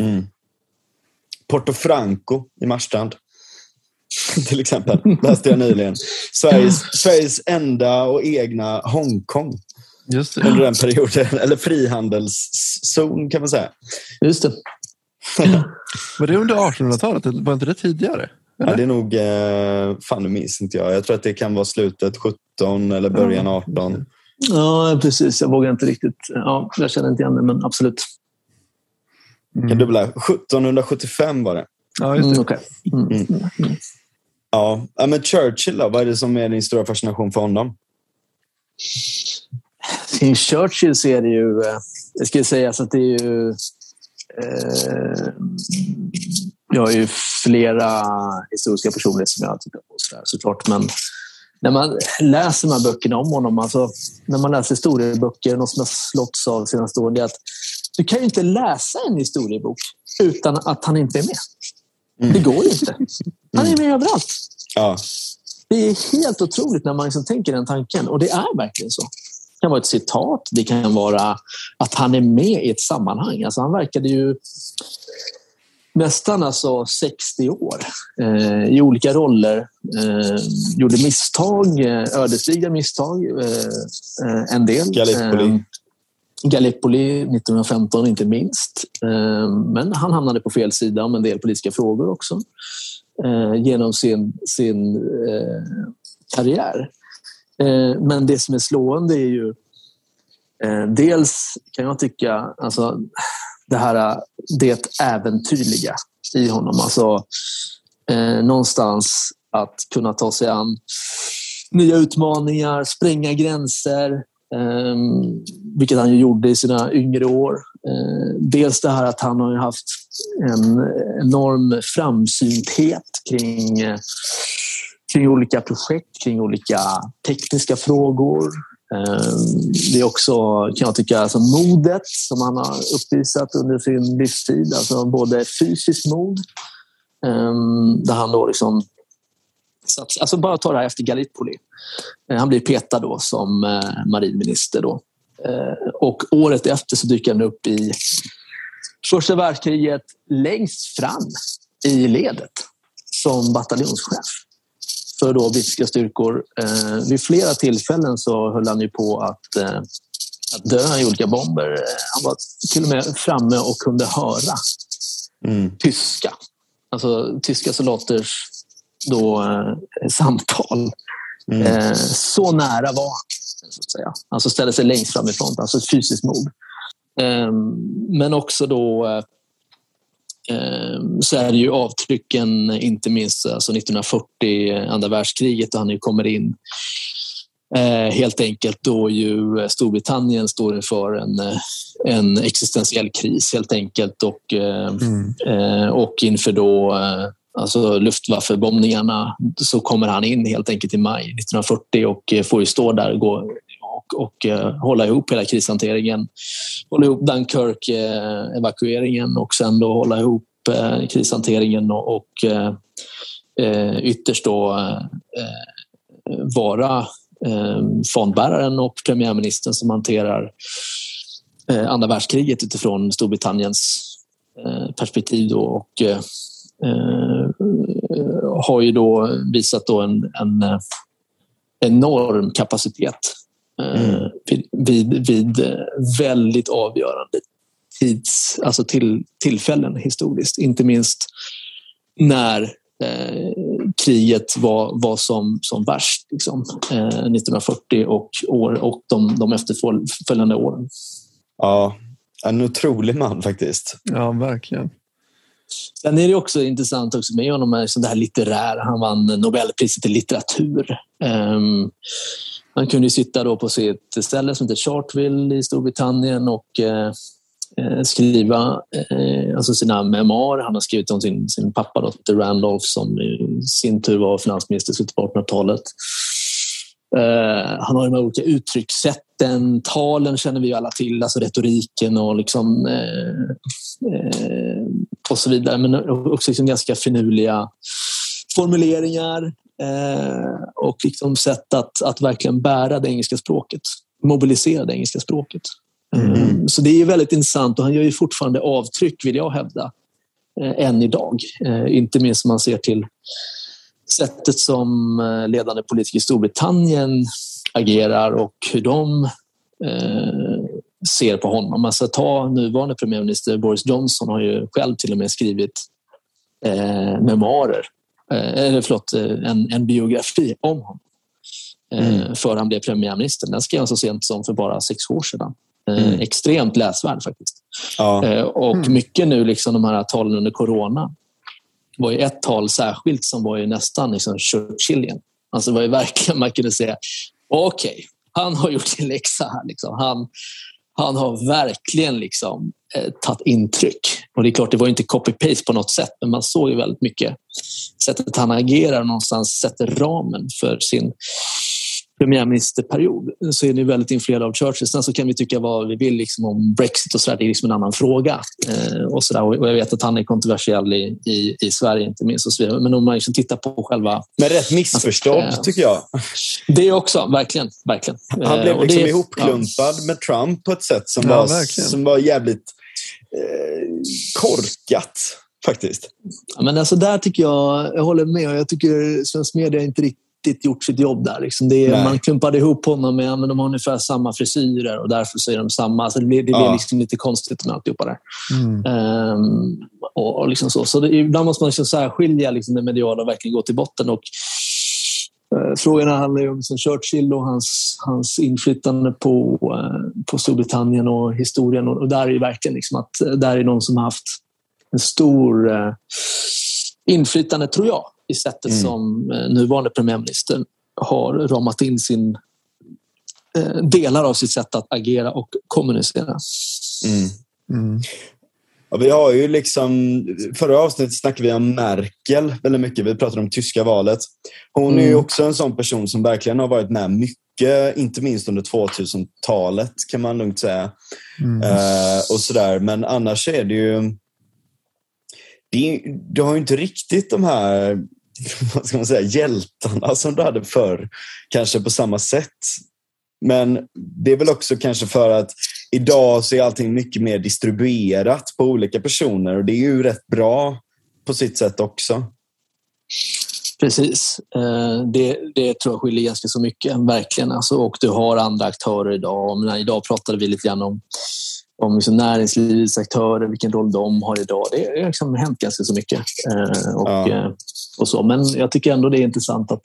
Mm. Porto Franco i Marstrand till exempel, läste jag nyligen. Sveriges, Sveriges enda och egna Hongkong. Just det. Under den perioden. Eller frihandelszon kan man säga. Just det. var det under 1800-talet? Var inte det tidigare? Ja, det är nog... Eh, fan, det minns inte jag. Jag tror att det kan vara slutet 17 eller början 18. Ja, precis. Jag vågar inte riktigt. Ja, jag känner inte igen det, men absolut. Mm. Kan dubbla. 1775 var det. Ja, just det. Mm, okay. mm. Ja, men Churchill då? Vad är det som är din stora fascination för honom? Kring Churchill så är det ju... Eh, jag skulle säga så att det är ju... Eh, jag har ju flera historiska personer som jag tittar på sådär, såklart. Men när man läser de här böckerna om honom, alltså, när man läser historieböcker, något som jag slåtts av senaste åren, det är att du kan ju inte läsa en historiebok utan att han inte är med. Mm. Det går inte. Han är med överallt. Ja. Det är helt otroligt när man liksom tänker den tanken och det är verkligen så. Det kan vara ett citat, det kan vara att han är med i ett sammanhang. Alltså han verkade ju nästan alltså 60 år eh, i olika roller. Eh, gjorde misstag, eh, ödesdigra misstag, eh, eh en del. Gallipoli. Gallipoli 1915 inte minst. Eh, men han hamnade på fel sida om en del politiska frågor också eh, genom sin, sin eh, karriär. Men det som är slående är ju dels kan jag tycka alltså, det här det äventyrliga i honom. Alltså, någonstans att kunna ta sig an nya utmaningar, spränga gränser, Ehm, vilket han ju gjorde i sina yngre år. Ehm, dels det här att han har haft en enorm framsynthet kring, kring olika projekt, kring olika tekniska frågor. Ehm, det är också, kan jag tycka, alltså modet som han har uppvisat under sin livstid. Alltså både fysiskt mod, där han då liksom Alltså bara ta det här efter Gallipoli. Eh, han blir petad då som eh, marinminister. Då. Eh, och året efter så dyker han upp i första världskriget längst fram i ledet som bataljonschef för då brittiska styrkor. vid flera tillfällen så höll han ju på att, att dö i olika bomber. Han var till och med framme och kunde höra mm. tyska alltså tyska soldaters då, eh, samtal. Mm. Eh, så nära var han, så att säga. Alltså ställde sig längst fram i front, alltså ett fysiskt mord. Eh, men också då eh, så är det ju avtrycken, inte minst alltså 1940, andra världskriget, då han kommer in helt enkelt då ju Storbritannien står inför en, en existentiell kris helt enkelt och, mm. och inför då alltså Luftwaffe-bombningarna så kommer han in helt enkelt i maj 1940 och eh, får ju stå där och, gå, och, och eh, hålla ihop hela krishanteringen. Hålla ihop Dunkirk-evakueringen eh, och sen då hålla ihop krishanteringen och, och ytterst då vara fondbäraren och premiärministern som hanterar andra världskriget utifrån Storbritanniens perspektiv. Då, och har ju då visat då en, en eh, enorm kapacitet mm. vid, vid, vid, väldigt avgörande tids, alltså till, tillfällen historiskt. Inte minst när eh, kriget var, var som, som värst liksom, eh, 1940 och, år, och de, de efterföljande åren. Ja, en otrolig man faktiskt. Ja, verkligen. Sen är det också intressant också med honom, eh, liksom det här litterära. Han vann Nobelpriset i litteratur. Um, han kunde sitta då på sitt ställe som heter Chartville i Storbritannien och uh, Eh, skriva eh, alltså sina memoarer. Han har skrivit om sin, sin pappa, då, Randolph, som i sin tur var finansminister i slutet på 1800-talet. Uh, eh, han har de här olika uttryckssätten. Talen känner vi alla till, alltså retoriken och, liksom, uh, uh, och så vidare. Men också liksom ganska finurliga formuleringar och liksom sätt att, att verkligen bära det engelska språket. Mobilisera det engelska språket. Mm. Så det är väldigt intressant och han gör ju fortfarande avtryck, vill jag hävda, eh, än idag. Eh, inte minst om man ser till sättet som eh, ledande politiker i Storbritannien agerar och hur de ser på honom. Alltså ta nuvarande premiärminister Boris Johnson har ju själv till och med skrivit eh, memoarer, eh, eller förlåt, en, en biografi om honom. Mm. för han blev premiärminister. Den skrev han så sent som för bara sex år sedan. Eh, mm. Extremt läsvärd faktiskt. Ja. Eh, och mm. mycket nu, liksom de här talen under corona, var ju ett tal särskilt som var ju nästan liksom Churchillian. Alltså det var ju verkligen, man kunde säga, okej, okay, han har gjort sin läxa här. Liksom. Han, han har verkligen liksom, eh, tagit intryck. Och det är klart, det var inte copy-paste på något sätt, men man såg ju väldigt mycket sättet han agerar någonstans sätter ramen för sin premiärministerperiod så är ni väldigt influerade av Churchill. Sen så kan vi tycka vad vi vill liksom om Brexit och så där. Det är liksom en annan fråga. Eh, och, så där. och jag vet att han är kontroversiell i, i, i Sverige inte minst. Och så vidare. Men om man liksom tittar på själva... Men rätt missförstådd alltså, tycker jag. Det också, verkligen. verkligen. Han blev liksom det, ihopklumpad ja. med Trump på ett sätt som, ja, var, som var jävligt eh, korkat faktiskt. Ja, men alltså där tycker jag, jag håller med. Jag tycker svensk media inte riktigt riktigt gjort sitt jobb där. Liksom det är, man klumpade ihop honom med men de har ungefär samma frisyrer och därför så är de samma. Alltså det blir, det blir ja. liksom lite konstigt med alltihopa där. Mm. Um, och, och liksom så. så det, ibland måste man liksom särskilja liksom det mediala och verkligen gå till botten. Och, uh, frågorna handlar ju om liksom Churchill och hans, hans inflytande på, uh, på Storbritannien och historien. Och, och där är verkligen liksom att uh, där är någon som har haft en stor inflytande, tror jag, i sättet mm. som eh, nuvarande premiärminister har ramat in sin eh, delar av sitt sätt att agera och kommunicera. Mm. Mm. Ja, vi har ju liksom, förra avsnittet snackade vi om Merkel väldigt mycket. Vi pratade om tyska valet. Hon är ju mm. också en sån person som verkligen har varit med mycket, inte minst under 2000-talet kan man lugnt säga. Mm. Uh, och sådär. Men annars är det ju... Det, du har ju inte riktigt de här vad ska man säga, hjältarna som du hade förr, kanske på samma sätt. Men det är väl också kanske för att idag så är allting mycket mer distribuerat på olika personer och det är ju rätt bra på sitt sätt också. Precis. Eh, det, det tror jag skiljer ganska så mycket, verkligen. Alltså, och du har andra aktörer idag. Men idag pratade vi lite grann om om liksom näringslivets aktörer, vilken roll de har idag. Det har liksom hänt ganska så mycket. Eh, och, Ja. eh, och så. Men jag tycker ändå det är intressant att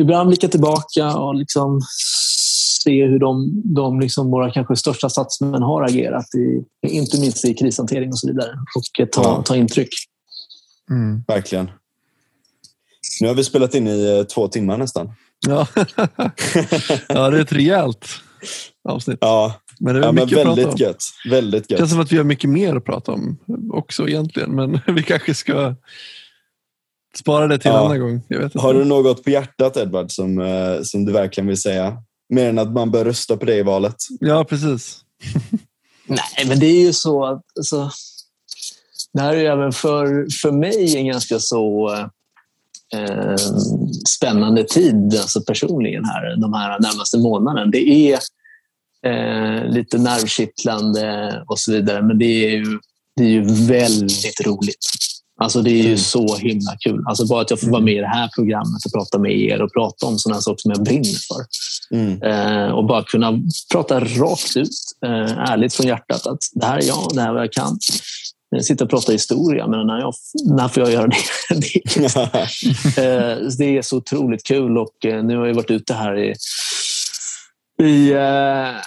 ibland blicka tillbaka och liksom se hur de, de liksom våra kanske största statsmän har agerat, i, inte minst i krishantering och så vidare. Och eh, ta, Ja. ta intryck. Mm. Verkligen. Nu har vi spelat in i eh, två timmar nästan. Ja. ja, det är ett rejält avsnitt. Ja, Men det är ja men mycket att prata om. väldigt gött. Väldigt Det känns som att vi har mycket mer att prata om också egentligen. Men vi kanske ska spara det till en Ja. annan gång. Jag vet inte. Har du något på hjärtat Edvard som, eh, som du verkligen vill säga? Mer än att man bör rösta på dig i valet. Ja, precis. Nej, men det är ju så att alltså, det här är ju även för, för mig en ganska så eh, spännande tid alltså personligen här de här närmaste månaderna. Det är eh, lite nervkittlande och så vidare, men det är ju, det är ju väldigt roligt. Alltså det är ju Mm. så himla kul. Alltså bara att jag får vara med i det här programmet och prata med er och prata om sådana saker som jag brinner för. Mm. Eh, och bara kunna prata rakt ut, eh, ärligt från hjärtat att det här är jag, det här är vad jag kan. Eh, Sitta och prata historia, men när, jag, när får jag göra det? det, eh, det är så otroligt kul och eh, nu har jag varit ute här i i, eh,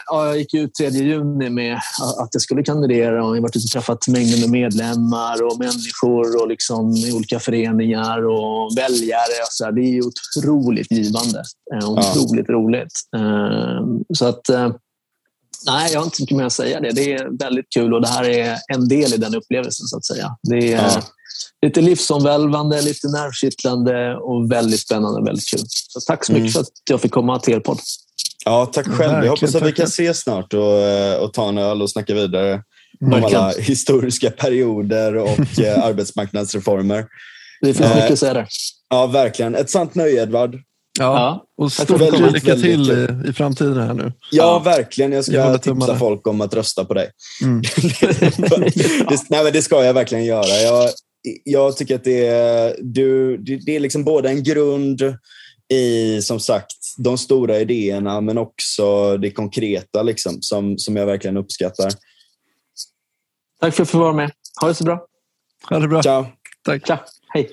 ja, jag gick ut 3 juni med att jag skulle kandidera och jag har varit ute och träffat mängder med medlemmar och människor och liksom i olika föreningar och väljare. Och så här. Det är otroligt givande eh, och Ja. otroligt roligt. Eh, Så att, eh, nej, jag har inte mycket mer att säga. Det. det är väldigt kul och det här är en del i den upplevelsen så att säga. Det är Ja. Lite livsomvälvande, lite nervkittlande och väldigt spännande och väldigt kul. Så tack så mycket Mm. för att jag fick komma till er podd. Ja, tack själv. Verkligen, Jag hoppas att vi kan ses snart och, eh, och ta en öl och snacka vidare om alla historiska perioder och eh, arbetsmarknadsreformer. Det finns Eh, mycket att säga där. Ja, verkligen. Ett sant nöje, Edvard. Ja. Och stort kom. lycka Väldigt till i, i framtiden här nu. Ja, Ja. verkligen. Jag Jag ska håller tipsa folk om att rösta på dig. Mm. det, nej, men det ska jag verkligen göra. Jag, jag tycker att det är, du, det, är liksom både en grund i som sagt de stora idéerna men också det konkreta liksom, som, som jag verkligen uppskattar. Tack för att jag fick vara med. Ha det så bra. Ha det bra. Ciao! Tack. Tja. Hej.